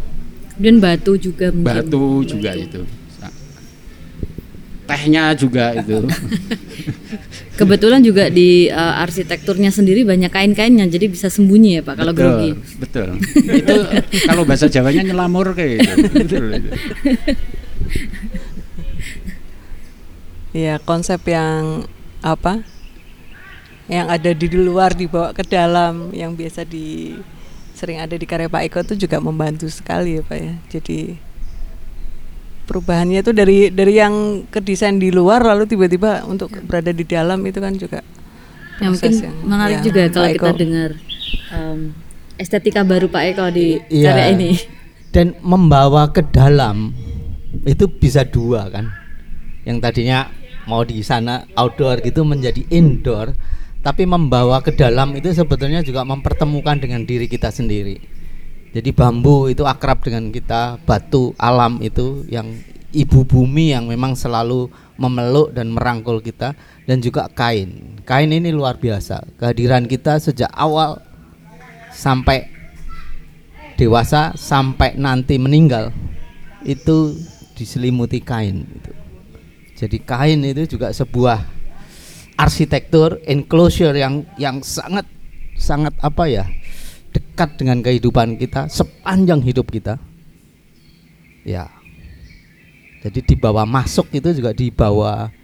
Dan batu juga mungkin. batu juga itu tehnya juga itu Kebetulan juga di uh, arsitekturnya sendiri banyak kain-kainnya, jadi bisa sembunyi ya Pak kalau betul grogi. betul itu kalau bahasa Jawanya nyelamur kayak gitu betul itu. Ya konsep yang apa? Yang ada di luar dibawa ke dalam, yang biasa di sering ada di karya Pak Eko itu juga membantu sekali ya Pak ya. Jadi perubahannya itu dari dari yang ke desain di luar lalu tiba-tiba untuk berada di dalam itu kan juga Ya, mungkin yang- menarik ya, juga kalau Pak kita Eko. dengar um, estetika baru Pak Eko di Iya. karya ini. dan membawa ke dalam itu bisa dua kan yang tadinya mau di sana outdoor gitu menjadi indoor tapi membawa ke dalam itu sebetulnya juga mempertemukan dengan diri kita sendiri. Jadi bambu itu akrab dengan kita batu alam itu yang ibu bumi yang memang selalu memeluk dan merangkul kita dan juga kain. Kain ini luar biasa. Kehadiran kita sejak awal sampai dewasa sampai nanti meninggal itu diselimuti kain. gitu. Jadi kain itu juga sebuah arsitektur enclosure yang yang sangat sangat apa ya dekat dengan kehidupan kita sepanjang hidup kita. Ya. Jadi dibawa masuk itu juga dibawa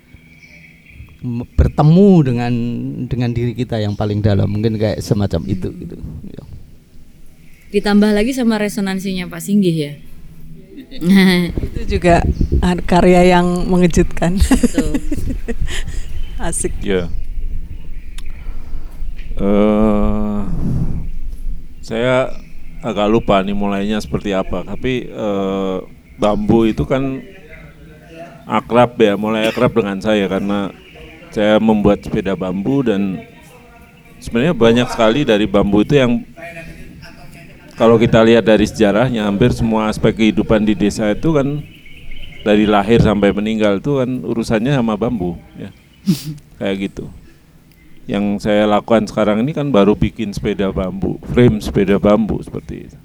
bertemu dengan dengan diri kita yang paling dalam mungkin kayak semacam itu gitu. Ya. Ditambah lagi sama resonansinya Pak Singgih ya. itu juga karya yang mengejutkan. Betul. Asik. Ya. Eh, saya agak lupa nih mulainya seperti apa. Tapi eh, bambu itu kan akrab ya, mulai akrab dengan saya karena saya membuat sepeda bambu dan sebenarnya banyak sekali dari bambu itu yang kalau kita lihat dari sejarahnya hampir semua aspek kehidupan di desa itu kan dari lahir sampai meninggal itu kan urusannya sama bambu ya kayak gitu yang saya lakukan sekarang ini kan baru bikin sepeda bambu, frame sepeda bambu seperti itu.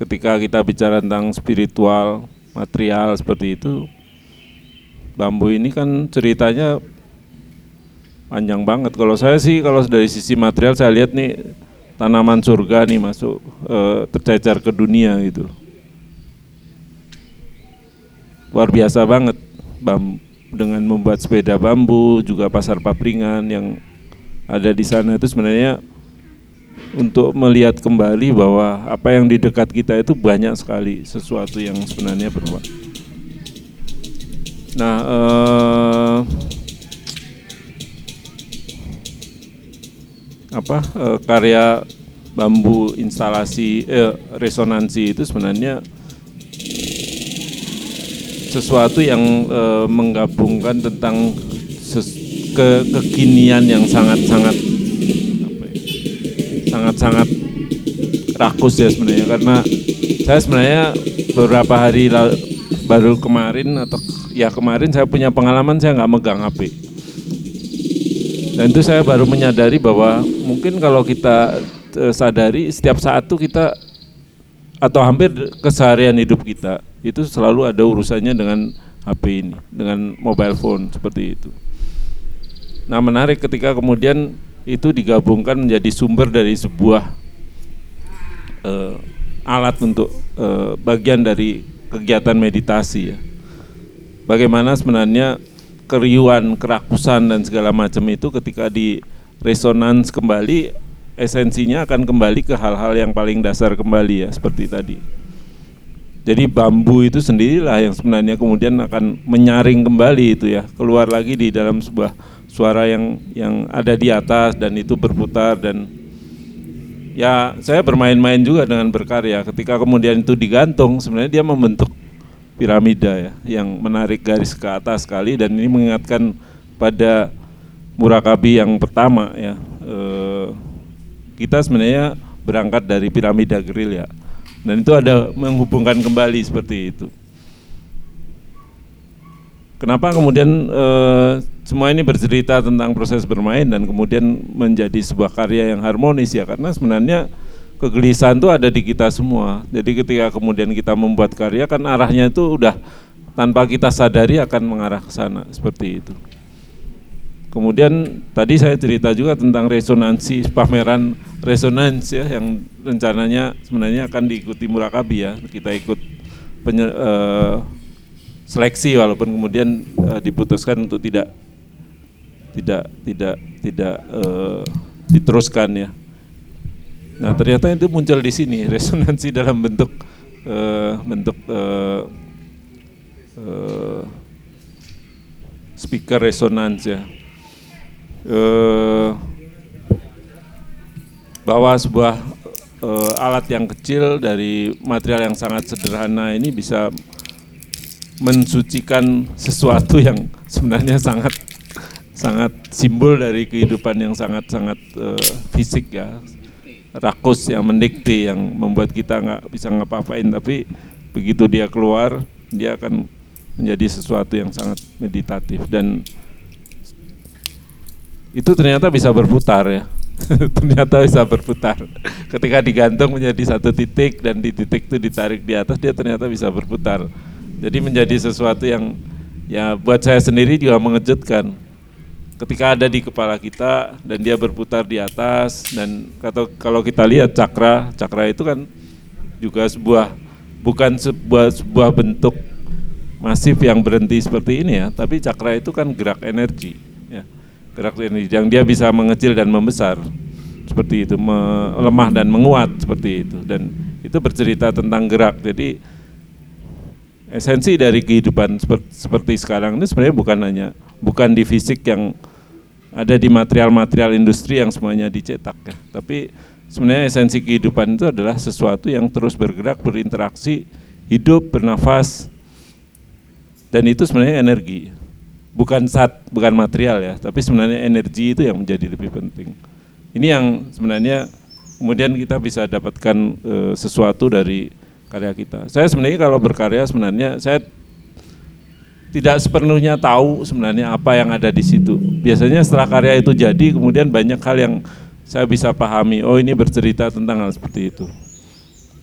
Ketika kita bicara tentang spiritual, material seperti itu, bambu ini kan ceritanya panjang banget. Kalau saya sih kalau dari sisi material saya lihat nih tanaman surga nih masuk e, tercecer ke dunia gitu. Luar biasa banget bambu dengan membuat sepeda bambu juga pasar papringan yang ada di sana itu sebenarnya untuk melihat kembali bahwa apa yang di dekat kita itu banyak sekali sesuatu yang sebenarnya berbuat. Nah, eh, apa eh, karya bambu instalasi eh, resonansi itu sebenarnya sesuatu yang e, menggabungkan tentang ses, ke kekinian yang sangat-sangat sangat-sangat rakus ya sebenarnya. Karena saya sebenarnya beberapa hari lalu, baru kemarin atau ya kemarin saya punya pengalaman saya nggak megang HP dan itu saya baru menyadari bahwa mungkin kalau kita e, sadari setiap saat tuh kita atau hampir keseharian hidup kita itu selalu ada urusannya dengan HP ini, dengan mobile phone seperti itu. Nah menarik ketika kemudian itu digabungkan menjadi sumber dari sebuah uh, alat untuk uh, bagian dari kegiatan meditasi ya. Bagaimana sebenarnya keriuhan, kerakusan dan segala macam itu ketika di resonans kembali esensinya akan kembali ke hal-hal yang paling dasar kembali ya seperti tadi. Jadi bambu itu sendirilah yang sebenarnya kemudian akan menyaring kembali itu ya, keluar lagi di dalam sebuah suara yang yang ada di atas dan itu berputar dan ya saya bermain-main juga dengan berkarya. Ketika kemudian itu digantung, sebenarnya dia membentuk piramida ya, yang menarik garis ke atas sekali dan ini mengingatkan pada murakabi yang pertama ya. Eh, kita sebenarnya berangkat dari piramida ya dan itu ada menghubungkan kembali seperti itu. Kenapa kemudian e, semua ini bercerita tentang proses bermain dan kemudian menjadi sebuah karya yang harmonis ya karena sebenarnya kegelisahan itu ada di kita semua. Jadi ketika kemudian kita membuat karya kan arahnya itu udah tanpa kita sadari akan mengarah ke sana seperti itu. Kemudian tadi saya cerita juga tentang resonansi pameran resonansi ya yang rencananya sebenarnya akan diikuti Murakabi ya. Kita ikut penye, uh, seleksi walaupun kemudian uh, diputuskan untuk tidak tidak tidak tidak uh, diteruskan ya. Nah ternyata itu muncul di sini resonansi dalam bentuk uh, bentuk uh, uh, speaker resonans ya. Eh, bahwa sebuah eh, alat yang kecil dari material yang sangat sederhana ini bisa mensucikan sesuatu yang sebenarnya sangat sangat simbol dari kehidupan yang sangat-sangat eh, fisik ya rakus yang mendikte yang membuat kita nggak bisa ngapa-ngapain tapi begitu dia keluar dia akan menjadi sesuatu yang sangat meditatif. Dan itu ternyata bisa berputar ya. Ternyata bisa berputar. Ketika digantung menjadi satu titik dan di titik itu ditarik di atas dia ternyata bisa berputar. Jadi menjadi sesuatu yang ya buat saya sendiri juga mengejutkan ketika ada di kepala kita dan dia berputar di atas dan kalau kalau kita lihat cakra cakra itu kan juga sebuah bukan sebuah sebuah bentuk masif yang berhenti seperti ini ya. Tapi cakra itu kan gerak energi gerak ini yang dia bisa mengecil dan membesar. Seperti itu melemah dan menguat seperti itu. Dan itu bercerita tentang gerak. Jadi esensi dari kehidupan seperti sekarang ini sebenarnya bukan hanya bukan di fisik yang ada di material-material industri yang semuanya dicetak ya tapi sebenarnya esensi kehidupan itu adalah sesuatu yang terus bergerak berinteraksi hidup bernafas dan itu sebenarnya energi bukan saat bukan material ya, tapi sebenarnya energi itu yang menjadi lebih penting. Ini yang sebenarnya kemudian kita bisa dapatkan e, sesuatu dari karya kita. Saya sebenarnya kalau berkarya sebenarnya saya tidak sepenuhnya tahu sebenarnya apa yang ada di situ. Biasanya setelah karya itu jadi, kemudian banyak hal yang saya bisa pahami. Oh ini bercerita tentang hal seperti itu.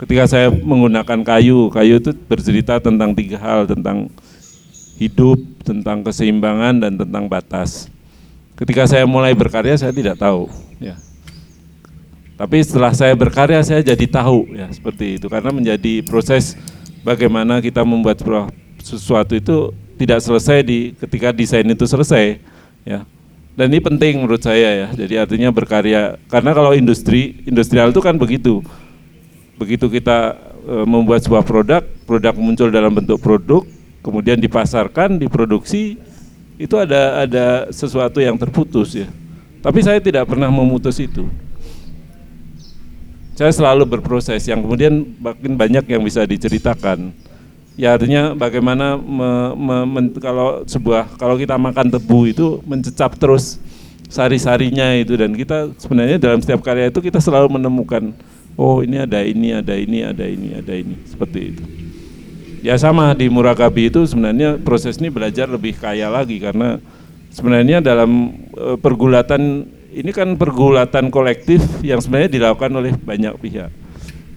Ketika saya menggunakan kayu, kayu itu bercerita tentang tiga hal, tentang hidup, tentang keseimbangan dan tentang batas. Ketika saya mulai berkarya saya tidak tahu, ya. Tapi setelah saya berkarya saya jadi tahu ya seperti itu karena menjadi proses bagaimana kita membuat sesuatu itu tidak selesai di ketika desain itu selesai ya. Dan ini penting menurut saya ya. Jadi artinya berkarya karena kalau industri industrial itu kan begitu. Begitu kita e, membuat sebuah produk, produk muncul dalam bentuk produk, kemudian dipasarkan, diproduksi, itu ada ada sesuatu yang terputus ya. Tapi saya tidak pernah memutus itu saya selalu berproses yang kemudian makin banyak yang bisa diceritakan ya artinya bagaimana me, me, men, kalau sebuah kalau kita makan tebu itu mencecap terus sari-sarinya itu. Dan kita sebenarnya dalam setiap karya itu kita selalu menemukan oh ini ada ini ada ini ada ini ada ini. Seperti itu. Ya sama di murakabi itu sebenarnya proses ini belajar lebih kaya lagi. Karena sebenarnya dalam e, pergulatan ini kan pergulatan kolektif yang sebenarnya dilakukan oleh banyak pihak.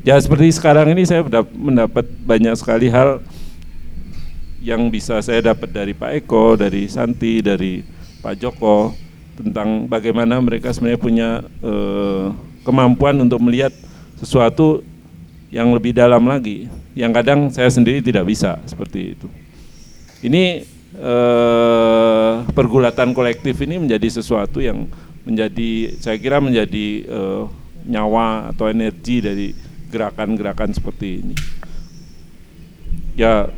Ya seperti sekarang ini saya mendapat banyak sekali hal yang bisa saya dapat dari Pak Eko, dari Santi, dari Pak Joko tentang bagaimana mereka sebenarnya punya eh, kemampuan untuk melihat sesuatu yang lebih dalam lagi, yang kadang saya sendiri tidak bisa seperti itu. Ini eh, pergulatan kolektif ini menjadi sesuatu yang menjadi saya kira menjadi uh, nyawa atau energi dari gerakan-gerakan seperti ini. Ya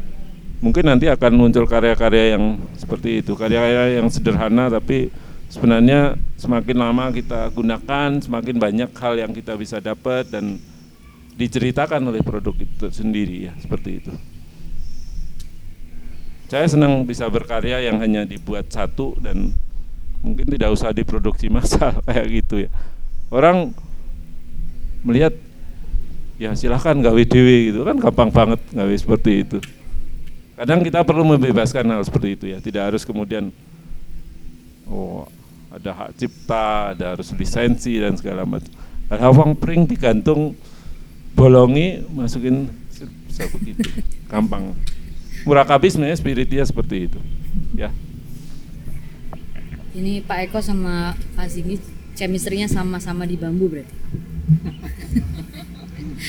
mungkin nanti akan muncul karya-karya yang seperti itu, karya-karya yang sederhana tapi sebenarnya semakin lama kita gunakan, semakin banyak hal yang kita bisa dapat dan diceritakan oleh produk itu sendiri ya, seperti itu. Saya senang bisa berkarya yang hanya dibuat satu dan mungkin tidak usah diproduksi massal kayak gitu ya orang melihat ya silahkan gawe dewi gitu. Kan gampang banget gawe seperti itu. Kadang kita perlu membebaskan hal seperti itu ya. Tidak harus kemudian oh ada hak cipta ada harus lisensi dan segala macam. Ada uang pring digantung bolongi masukin bisa begitu gampang. Murakabi sebenarnya spiritnya seperti itu. Ya. Ini Pak Eko sama Pak Singgi chemistry-nya sama-sama di bambu berarti.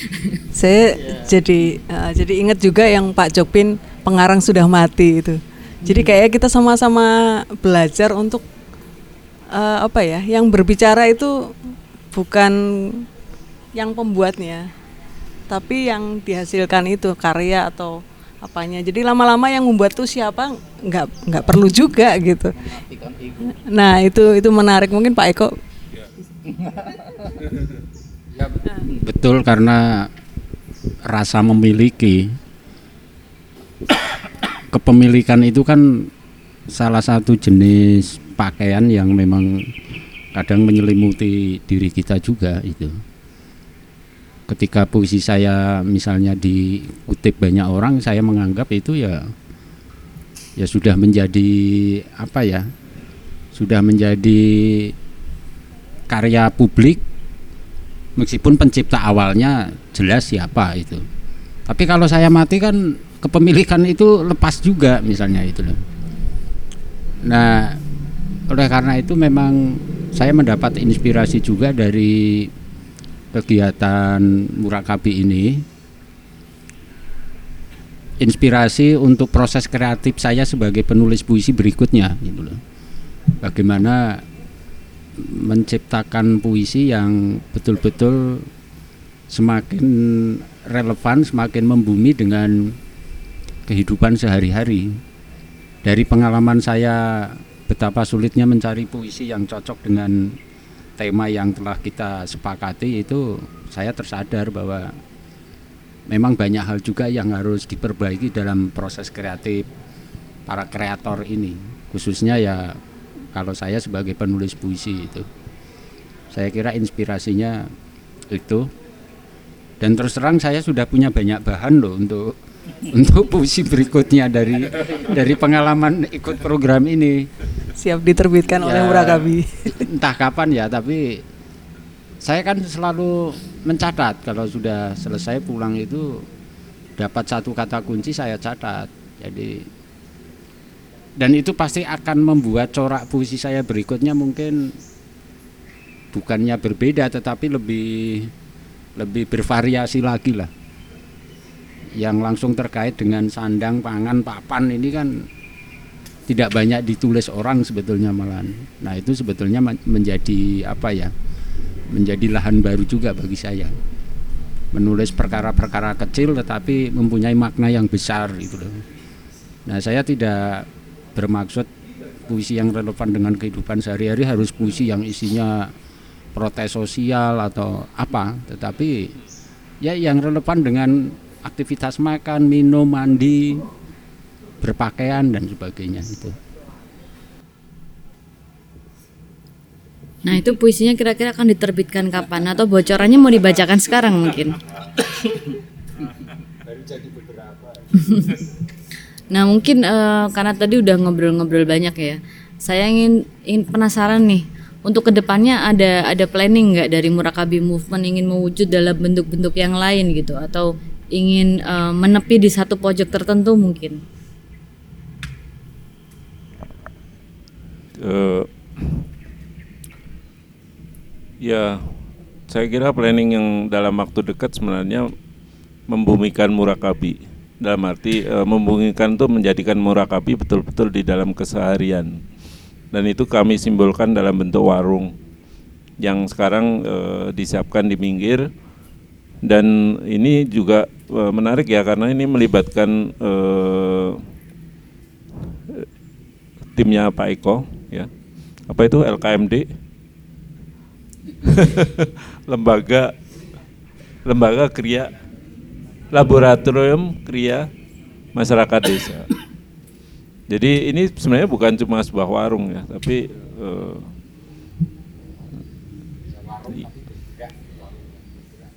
Saya yeah. jadi uh, jadi ingat juga yang Pak Jopin pengarang sudah mati itu. Jadi hmm. kayak kita sama-sama belajar untuk uh, apa ya, yang berbicara itu bukan yang pembuatnya, tapi yang dihasilkan itu karya atau apanya jadi lama-lama yang membuat tuh siapa nggak nggak perlu juga gitu nah itu itu menarik mungkin Pak Eko betul karena rasa memiliki. Kepemilikan itu kan salah satu jenis pakaian yang memang kadang menyelimuti diri kita juga itu. Ketika puisi saya misalnya dikutip banyak orang saya menganggap itu ya ya sudah menjadi apa ya sudah menjadi karya publik meskipun pencipta awalnya jelas siapa itu. Tapi kalau saya mati kan kepemilikan itu lepas juga misalnya itu loh. Nah oleh karena itu memang saya mendapat inspirasi juga dari kegiatan murakabi ini. Inspirasi untuk proses kreatif saya sebagai penulis puisi berikutnya gitu loh. Bagaimana menciptakan puisi yang betul-betul semakin relevan, semakin membumi dengan kehidupan sehari-hari. Dari pengalaman saya betapa sulitnya mencari puisi yang cocok dengan tema yang telah kita sepakati itu saya tersadar bahwa memang banyak hal juga yang harus diperbaiki dalam proses kreatif para kreator ini khususnya ya kalau saya sebagai penulis puisi itu saya kira inspirasinya itu dan terus terang saya sudah punya banyak bahan loh untuk untuk puisi berikutnya dari dari pengalaman ikut program ini. Siap diterbitkan oleh Ya. Murakabi. Entah kapan ya, tapi saya kan selalu mencatat kalau sudah selesai pulang itu dapat satu kata kunci saya catat. Jadi dan itu pasti akan membuat corak puisi saya berikutnya mungkin bukannya berbeda tetapi lebih lebih bervariasi lagi lah. Yang langsung terkait dengan sandang pangan papan ini kan tidak banyak ditulis orang sebetulnya malahan. Nah itu sebetulnya men- menjadi apa ya menjadi lahan baru juga bagi saya. Menulis perkara-perkara kecil tetapi mempunyai makna yang besar itu loh. Nah saya tidak bermaksud puisi yang relevan dengan kehidupan sehari-hari harus puisi yang isinya protes sosial atau apa. Tetapi ya yang relevan dengan aktivitas makan minum mandi berpakaian dan sebagainya itu. Nah itu puisinya kira-kira akan diterbitkan kapan? Atau bocorannya mau dibacakan sekarang mungkin? nah mungkin eh, karena tadi udah ngobrol-ngobrol banyak ya, saya ingin ingin penasaran nih untuk ke depannya ada ada planning nggak dari Murakabi Movement ingin mewujud dalam bentuk-bentuk yang lain gitu atau ingin eh, menepi di satu pojok tertentu mungkin? Eh, ya saya kira planning yang dalam waktu dekat sebenarnya membumikan murakabi dalam arti eh, membumikan itu menjadikan murakabi betul-betul di dalam keseharian. Dan itu kami simbolkan dalam bentuk warung yang sekarang eh, disiapkan di minggir. Dan ini juga eh, menarik ya karena ini melibatkan eh, timnya Pak Eko ya. Apa itu? LKMD lembaga lembaga kriya laboratorium kriya masyarakat desa jadi ini sebenarnya bukan cuma sebuah warung ya tapi eh,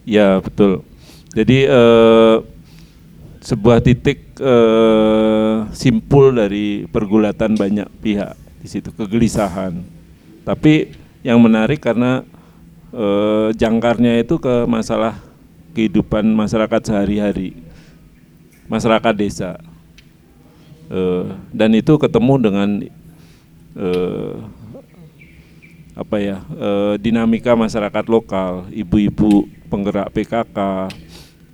ya betul jadi eh, sebuah titik eh, simpul dari pergulatan banyak pihak di situ kegelisahan. Tapi yang menarik karena eh, jangkarnya itu ke masalah kehidupan masyarakat sehari-hari, masyarakat desa, Eh, dan itu ketemu dengan eh, apa ya eh, dinamika masyarakat lokal, ibu-ibu penggerak PKK,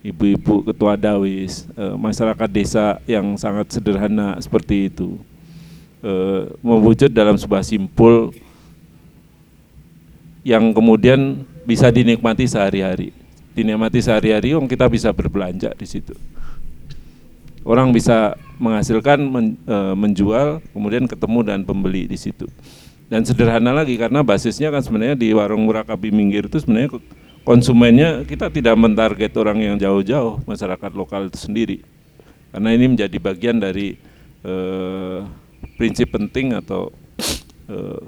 ibu-ibu ketua dawis, masyarakat desa yang sangat sederhana seperti itu, mewujud dalam sebuah simpul yang kemudian bisa dinikmati sehari-hari. Dinikmati sehari-hari, om kita bisa berbelanja di situ. Orang bisa menghasilkan, men- eh, menjual, kemudian ketemu dengan pembeli di situ. Dan sederhana lagi karena basisnya kan sebenarnya di warung Murakabi Minggir itu sebenarnya konsumennya kita tidak mentarget orang yang jauh-jauh, masyarakat lokal itu sendiri. Karena ini menjadi bagian dari eh, prinsip penting atau eh,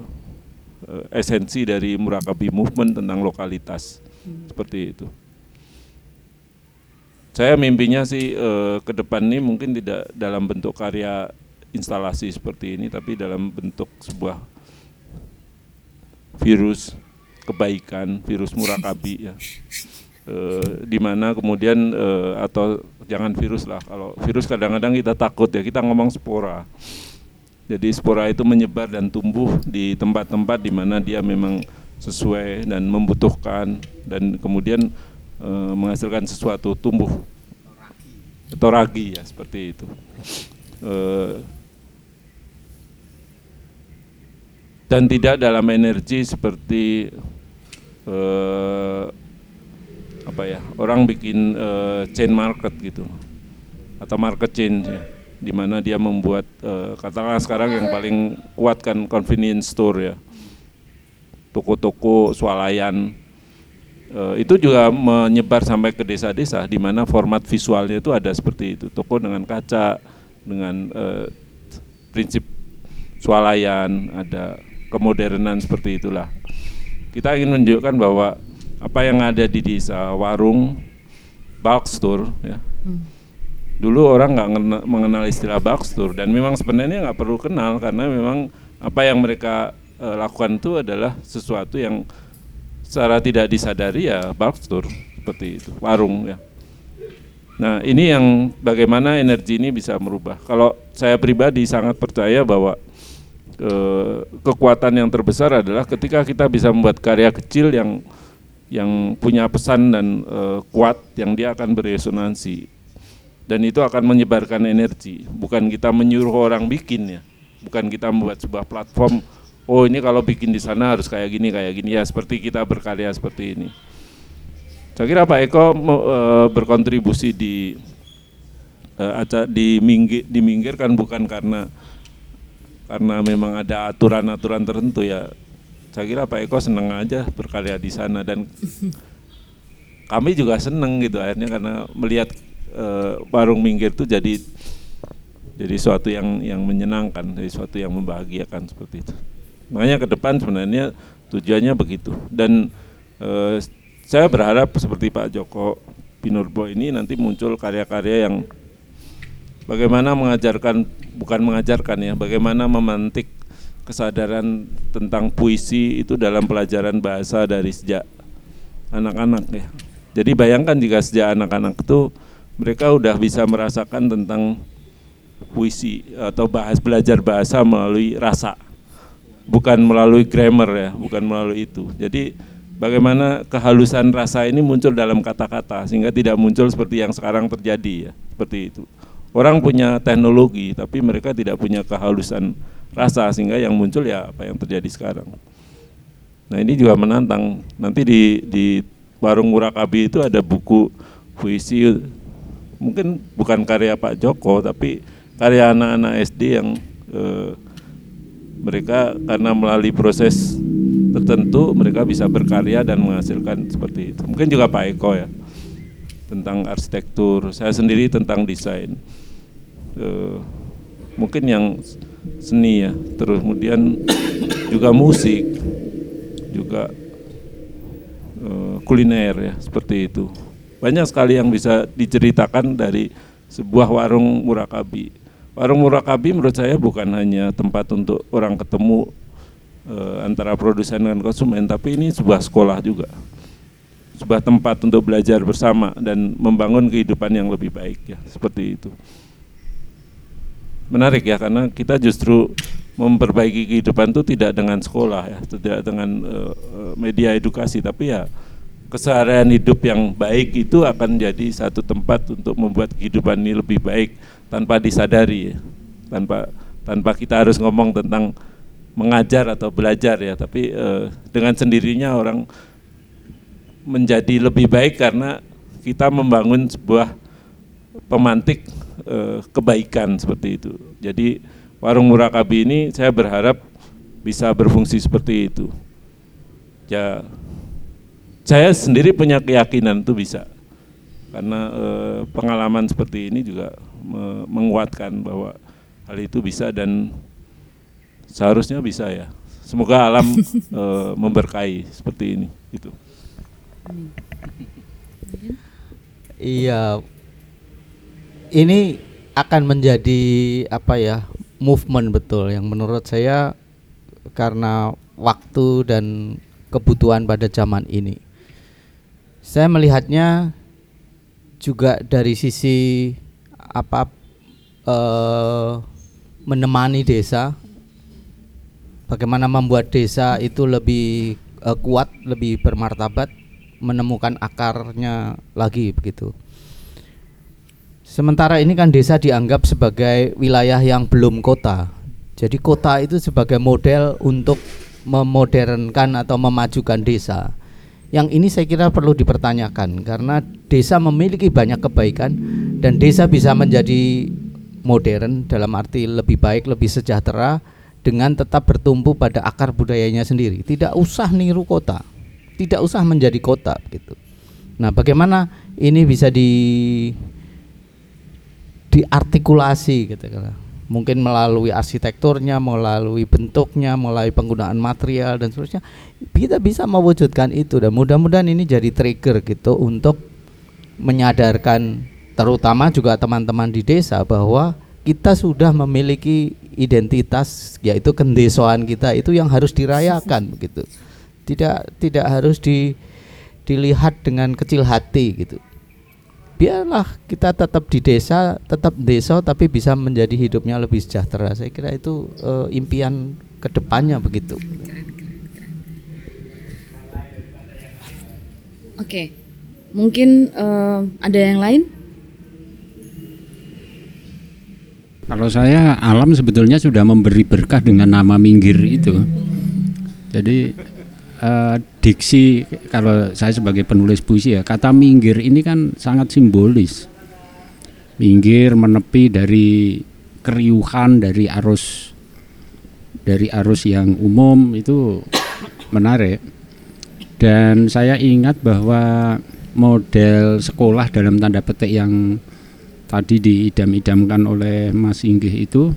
eh, esensi dari Murakabi Movement tentang lokalitas. Seperti itu. Saya mimpinya sih eh, ke depan ini mungkin tidak dalam bentuk karya instalasi seperti ini, tapi dalam bentuk sebuah virus kebaikan, virus murakabi ya. Eh, di mana kemudian eh, atau jangan virus lah, kalau virus kadang-kadang kita takut ya, kita ngomong spora. Jadi spora itu menyebar dan tumbuh di tempat-tempat di mana dia memang sesuai dan membutuhkan dan kemudian eh, menghasilkan sesuatu tumbuh. Atau ragi ya seperti itu. Eh, dan tidak dalam energi seperti eh, apa ya orang bikin chain market gitu. Atau market chain ya, di mana dia membuat eh, katakanlah sekarang yang paling kuat kan convenience store ya. Toko-toko swalayan Eh, itu juga menyebar sampai ke desa-desa di mana format visualnya itu ada seperti itu. Toko dengan kaca dengan eh, prinsip swalayan ada kemodernan seperti itulah. Kita ingin menunjukkan bahwa apa yang ada di desa warung bulk store ya dulu orang nggak ngena- mengenal istilah bakstur dan memang sebenarnya nggak perlu kenal karena memang apa yang mereka eh, lakukan itu adalah sesuatu yang secara tidak disadari ya bakstur seperti itu warung ya. Nah ini yang bagaimana energi ini bisa merubah. Kalau saya pribadi sangat percaya bahwa eh, kekuatan yang terbesar adalah ketika kita bisa membuat karya kecil yang yang punya pesan dan eh, kuat yang dia akan beresonansi. Dan itu akan menyebarkan energi. Bukan kita menyuruh orang bikin ya. Bukan kita membuat sebuah platform oh ini kalau bikin di sana harus kayak gini kayak gini. Ya seperti kita berkarya seperti ini. Saya kira Pak Eko eh, berkontribusi di aca- di minggir, diminggirkan bukan karena karena memang ada aturan-aturan tertentu ya. Saya kira Pak Eko senang aja berkarya di sana dan kami juga seneng gitu akhirnya karena melihat eh, warung minggir itu jadi jadi suatu yang yang menyenangkan, jadi suatu yang membahagiakan seperti itu. Makanya ke depan sebenarnya tujuannya begitu dan eh, saya berharap seperti Pak Joko Pinurbo ini nanti muncul karya-karya yang bagaimana mengajarkan bukan mengajarkan ya, bagaimana memantik kesadaran tentang puisi itu dalam pelajaran bahasa dari sejak anak-anak ya. Jadi bayangkan jika sejak anak-anak itu mereka udah bisa merasakan tentang puisi atau bahas belajar bahasa melalui rasa, bukan melalui grammar ya, bukan melalui itu. Jadi bagaimana kehalusan rasa ini muncul dalam kata-kata sehingga tidak muncul seperti yang sekarang terjadi ya, seperti itu. Orang punya teknologi tapi mereka tidak punya kehalusan rasa sehingga yang muncul ya apa yang terjadi sekarang. Nah ini juga menantang. Nanti di di warung Murakabi itu ada buku puisi, mungkin bukan karya Pak Joko, tapi karya anak-anak SD yang eh, mereka karena melalui proses tertentu mereka bisa berkarya dan menghasilkan seperti itu. Mungkin juga Pak Eko ya tentang arsitektur, saya sendiri tentang desain. Eh, mungkin yang seni ya, terus kemudian juga musik, juga eh, kuliner ya seperti itu. Banyak sekali yang bisa diceritakan dari sebuah warung murakabi. Warung murakabi menurut saya bukan hanya tempat untuk orang ketemu eh, antara produsen dan konsumen, tapi ini sebuah sekolah juga. Sebuah tempat untuk belajar bersama dan membangun kehidupan yang lebih baik ya, seperti itu. Menarik ya karena kita justru memperbaiki kehidupan itu tidak dengan sekolah ya, tidak dengan eh, media edukasi, tapi ya keseharian hidup yang baik itu akan jadi satu tempat untuk membuat kehidupan ini lebih baik tanpa disadari ya. tanpa tanpa kita harus ngomong tentang mengajar atau belajar ya. Tapi eh, dengan sendirinya orang menjadi lebih baik karena kita membangun sebuah pemantik eh, kebaikan seperti itu. Jadi warung murakabi ini saya berharap bisa berfungsi seperti itu. Ya saya sendiri punya keyakinan itu bisa. Karena eh, pengalaman seperti ini juga menguatkan bahwa hal itu bisa dan seharusnya bisa ya semoga alam eh, memberkahi seperti ini gitu Iya. Ini akan menjadi apa ya? movement betul yang menurut saya karena waktu dan kebutuhan pada zaman ini. Saya melihatnya juga dari sisi apa eh, menemani desa bagaimana membuat desa itu lebih eh, kuat, lebih bermartabat, menemukan akarnya lagi begitu. Sementara ini kan desa dianggap sebagai wilayah yang belum kota. Jadi kota itu sebagai model untuk memodernkan atau memajukan desa. Yang ini saya kira perlu dipertanyakan karena desa memiliki banyak kebaikan dan desa bisa menjadi modern dalam arti lebih baik, lebih sejahtera dengan tetap bertumpu pada akar budayanya sendiri. Tidak usah niru kota, tidak usah menjadi kota gitu. Nah, bagaimana ini bisa di diartikulasi gitu. Mungkin melalui arsitekturnya, melalui bentuknya, melalui penggunaan material dan seterusnya. Kita bisa mewujudkan itu dan mudah-mudahan ini jadi trigger gitu untuk menyadarkan terutama juga teman-teman di desa bahwa kita sudah memiliki identitas yaitu kendesoan kita itu yang harus dirayakan begitu. Tidak tidak harus di dilihat dengan kecil hati gitu. Biarlah kita tetap di desa, tetap desa tapi bisa menjadi hidupnya lebih sejahtera. Saya kira itu eh, impian ke depannya begitu. Oke, mungkin eh, ada yang lain? Kalau saya alam sebetulnya sudah memberi berkah dengan nama minggir itu. Jadi eh, diksi kalau saya sebagai penulis puisi ya kata minggir ini kan sangat simbolis. Minggir menepi dari keriuhan dari arus dari arus yang umum itu menarik. Dan saya ingat bahwa model sekolah dalam tanda petik yang tadi diidam-idamkan oleh Mas Inggih itu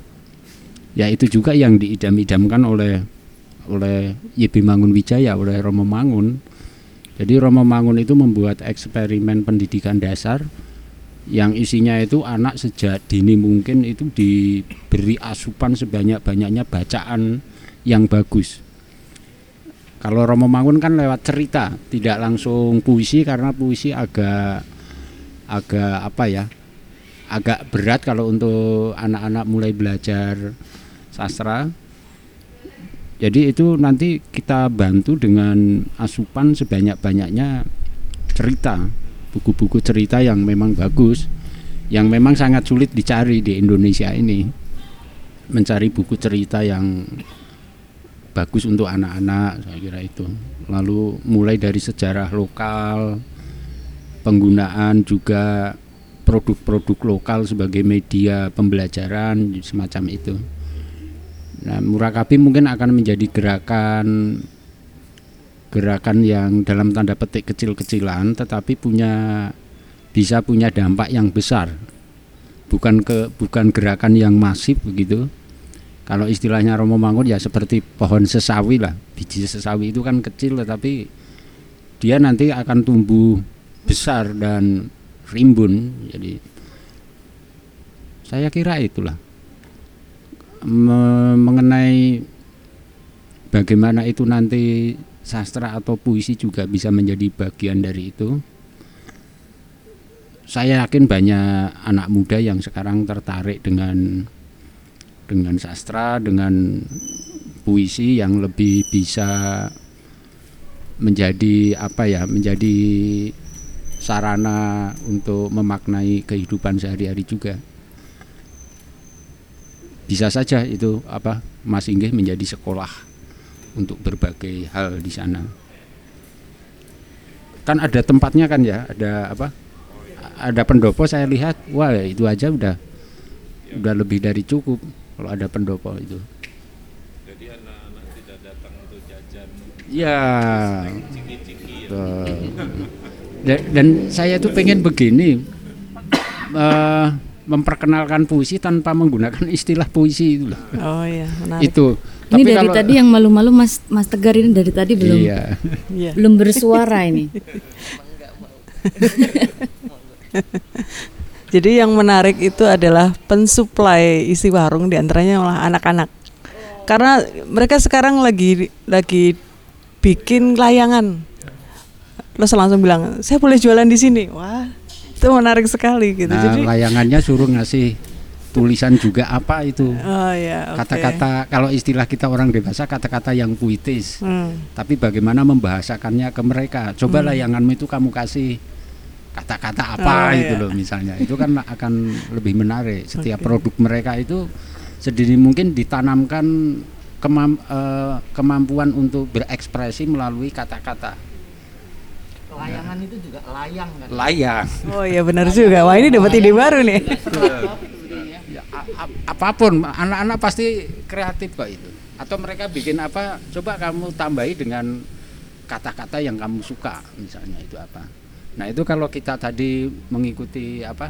ya itu juga yang diidam-idamkan oleh oleh YB Mangun Wijaya oleh Romo Mangun jadi Romo Mangun itu membuat eksperimen pendidikan dasar yang isinya itu anak sejak dini mungkin itu diberi asupan sebanyak-banyaknya bacaan yang bagus kalau Romo Mangun kan lewat cerita tidak langsung puisi karena puisi agak agak apa ya agak berat kalau untuk anak-anak mulai belajar sastra. Jadi itu nanti kita bantu dengan asupan sebanyak-banyaknya cerita, buku-buku cerita yang memang bagus, yang memang sangat sulit dicari di Indonesia ini. Mencari buku cerita yang bagus untuk anak-anak, saya kira itu. Lalu mulai dari sejarah lokal, penggunaan juga produk-produk lokal sebagai media pembelajaran semacam itu. Nah, Murakabi mungkin akan menjadi gerakan gerakan yang dalam tanda petik kecil-kecilan tetapi punya bisa punya dampak yang besar. Bukan ke bukan gerakan yang masif begitu. Kalau istilahnya Romo Mangun ya seperti pohon sesawi lah. Biji sesawi itu kan kecil tetapi dia nanti akan tumbuh besar dan rimbun jadi saya kira itulah Me mengenai bagaimana itu nanti sastra atau puisi juga bisa menjadi bagian dari itu saya yakin banyak anak muda yang sekarang tertarik dengan dengan sastra dengan puisi yang lebih bisa menjadi apa ya menjadi sarana untuk memaknai kehidupan sehari-hari juga. Bisa saja itu apa Mas Inggih menjadi sekolah untuk berbagai hal di sana. Kan ada tempatnya kan ya, ada apa? Ada pendopo saya lihat, wah itu aja udah udah lebih dari cukup kalau ada pendopo itu. Jadi anak-anak tidak datang untuk jajan Ya. ciki-ciki ya. Betul. dan, dan saya tuh pengen begini uh, memperkenalkan puisi tanpa menggunakan istilah puisi itu loh. Oh iya, menarik. Itu. Ini dari tadi yang malu-malu Mas Mas Tegar ini dari tadi belum Iya. Iya. belum bersuara ini. Jadi yang menarik itu adalah pensuplai isi warung di antaranya malah anak-anak. Karena mereka sekarang lagi lagi bikin layangan. Terus langsung bilang, saya boleh jualan di sini. Wah, itu menarik sekali gitu. Nah, Jadi, layangannya suruh ngasih tulisan juga apa itu. oh ya, oke. Kata-kata kalau istilah kita orang dewasa kata-kata yang puitis. Hmm, Tapi bagaimana membahasakannya ke mereka? Coba layanganmu itu kamu kasih kata-kata apa Oh, itu iya. loh misalnya. Itu kan akan lebih menarik. Setiap Oke. produk mereka itu sedini mungkin ditanamkan kemam- eh, kemampuan untuk berekspresi melalui kata-kata. Layangan itu juga layang kan. Layang. Oh iya benar juga. Wah ini dapat ide baru nih. Ya, a- a- apa pun anak-anak pasti kreatif kok itu atau mereka bikin apa coba kamu tambahi dengan kata-kata yang kamu suka misalnya itu apa nah itu kalau kita tadi mengikuti apa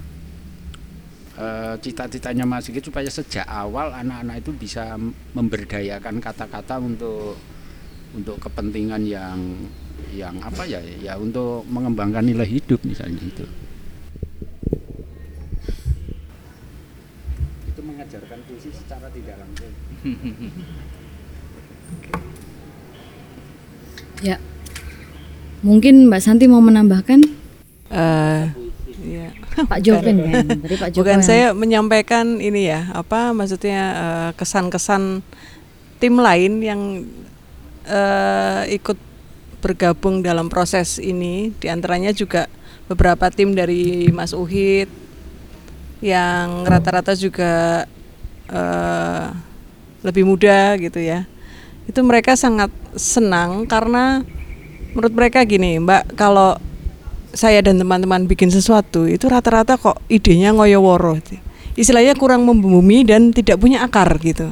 eh, cita-citanya Mas Sigit supaya sejak awal anak-anak itu bisa memberdayakan kata-kata untuk untuk kepentingan yang yang apa ya ya untuk mengembangkan nilai hidup misalnya itu itu mengajarkan puisi secara tidak langsung. Ya. Mungkin Mbak Santi mau menambahkan? Uh, ya. Pak Joven ya Pak Jopin. bukan saya menyampaikan ini ya apa maksudnya uh, kesan-kesan tim lain yang uh, ikut bergabung dalam proses ini, di antaranya juga beberapa tim dari Mas Uhid yang rata-rata juga eh, lebih muda gitu ya. Itu mereka sangat senang karena menurut mereka gini, Mbak, kalau saya dan teman-teman bikin sesuatu itu rata-rata kok idenya ngoyo-woro istilahnya kurang membumi dan tidak punya akar gitu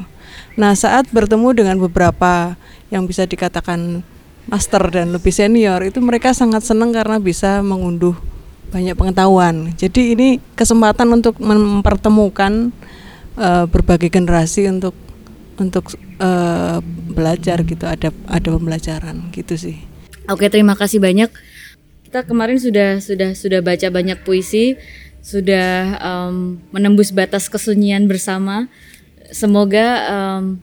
nah saat bertemu dengan beberapa yang bisa dikatakan master dan lebih senior itu mereka sangat senang karena bisa mengunduh banyak pengetahuan jadi ini kesempatan untuk mempertemukan eh, berbagai generasi untuk untuk eh, belajar gitu ada ada pembelajaran gitu sih Oke, terima kasih banyak. Kita kemarin sudah sudah sudah baca banyak puisi, sudah em, menembus batas kesunyian bersama. Semoga em,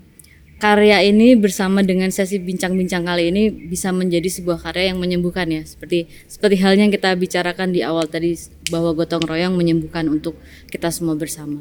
karya ini bersama dengan sesi bincang-bincang kali ini bisa menjadi sebuah karya yang menyembuhkan ya. Seperti seperti halnya yang kita bicarakan di awal tadi bahwa gotong royong menyembuhkan untuk kita semua bersama.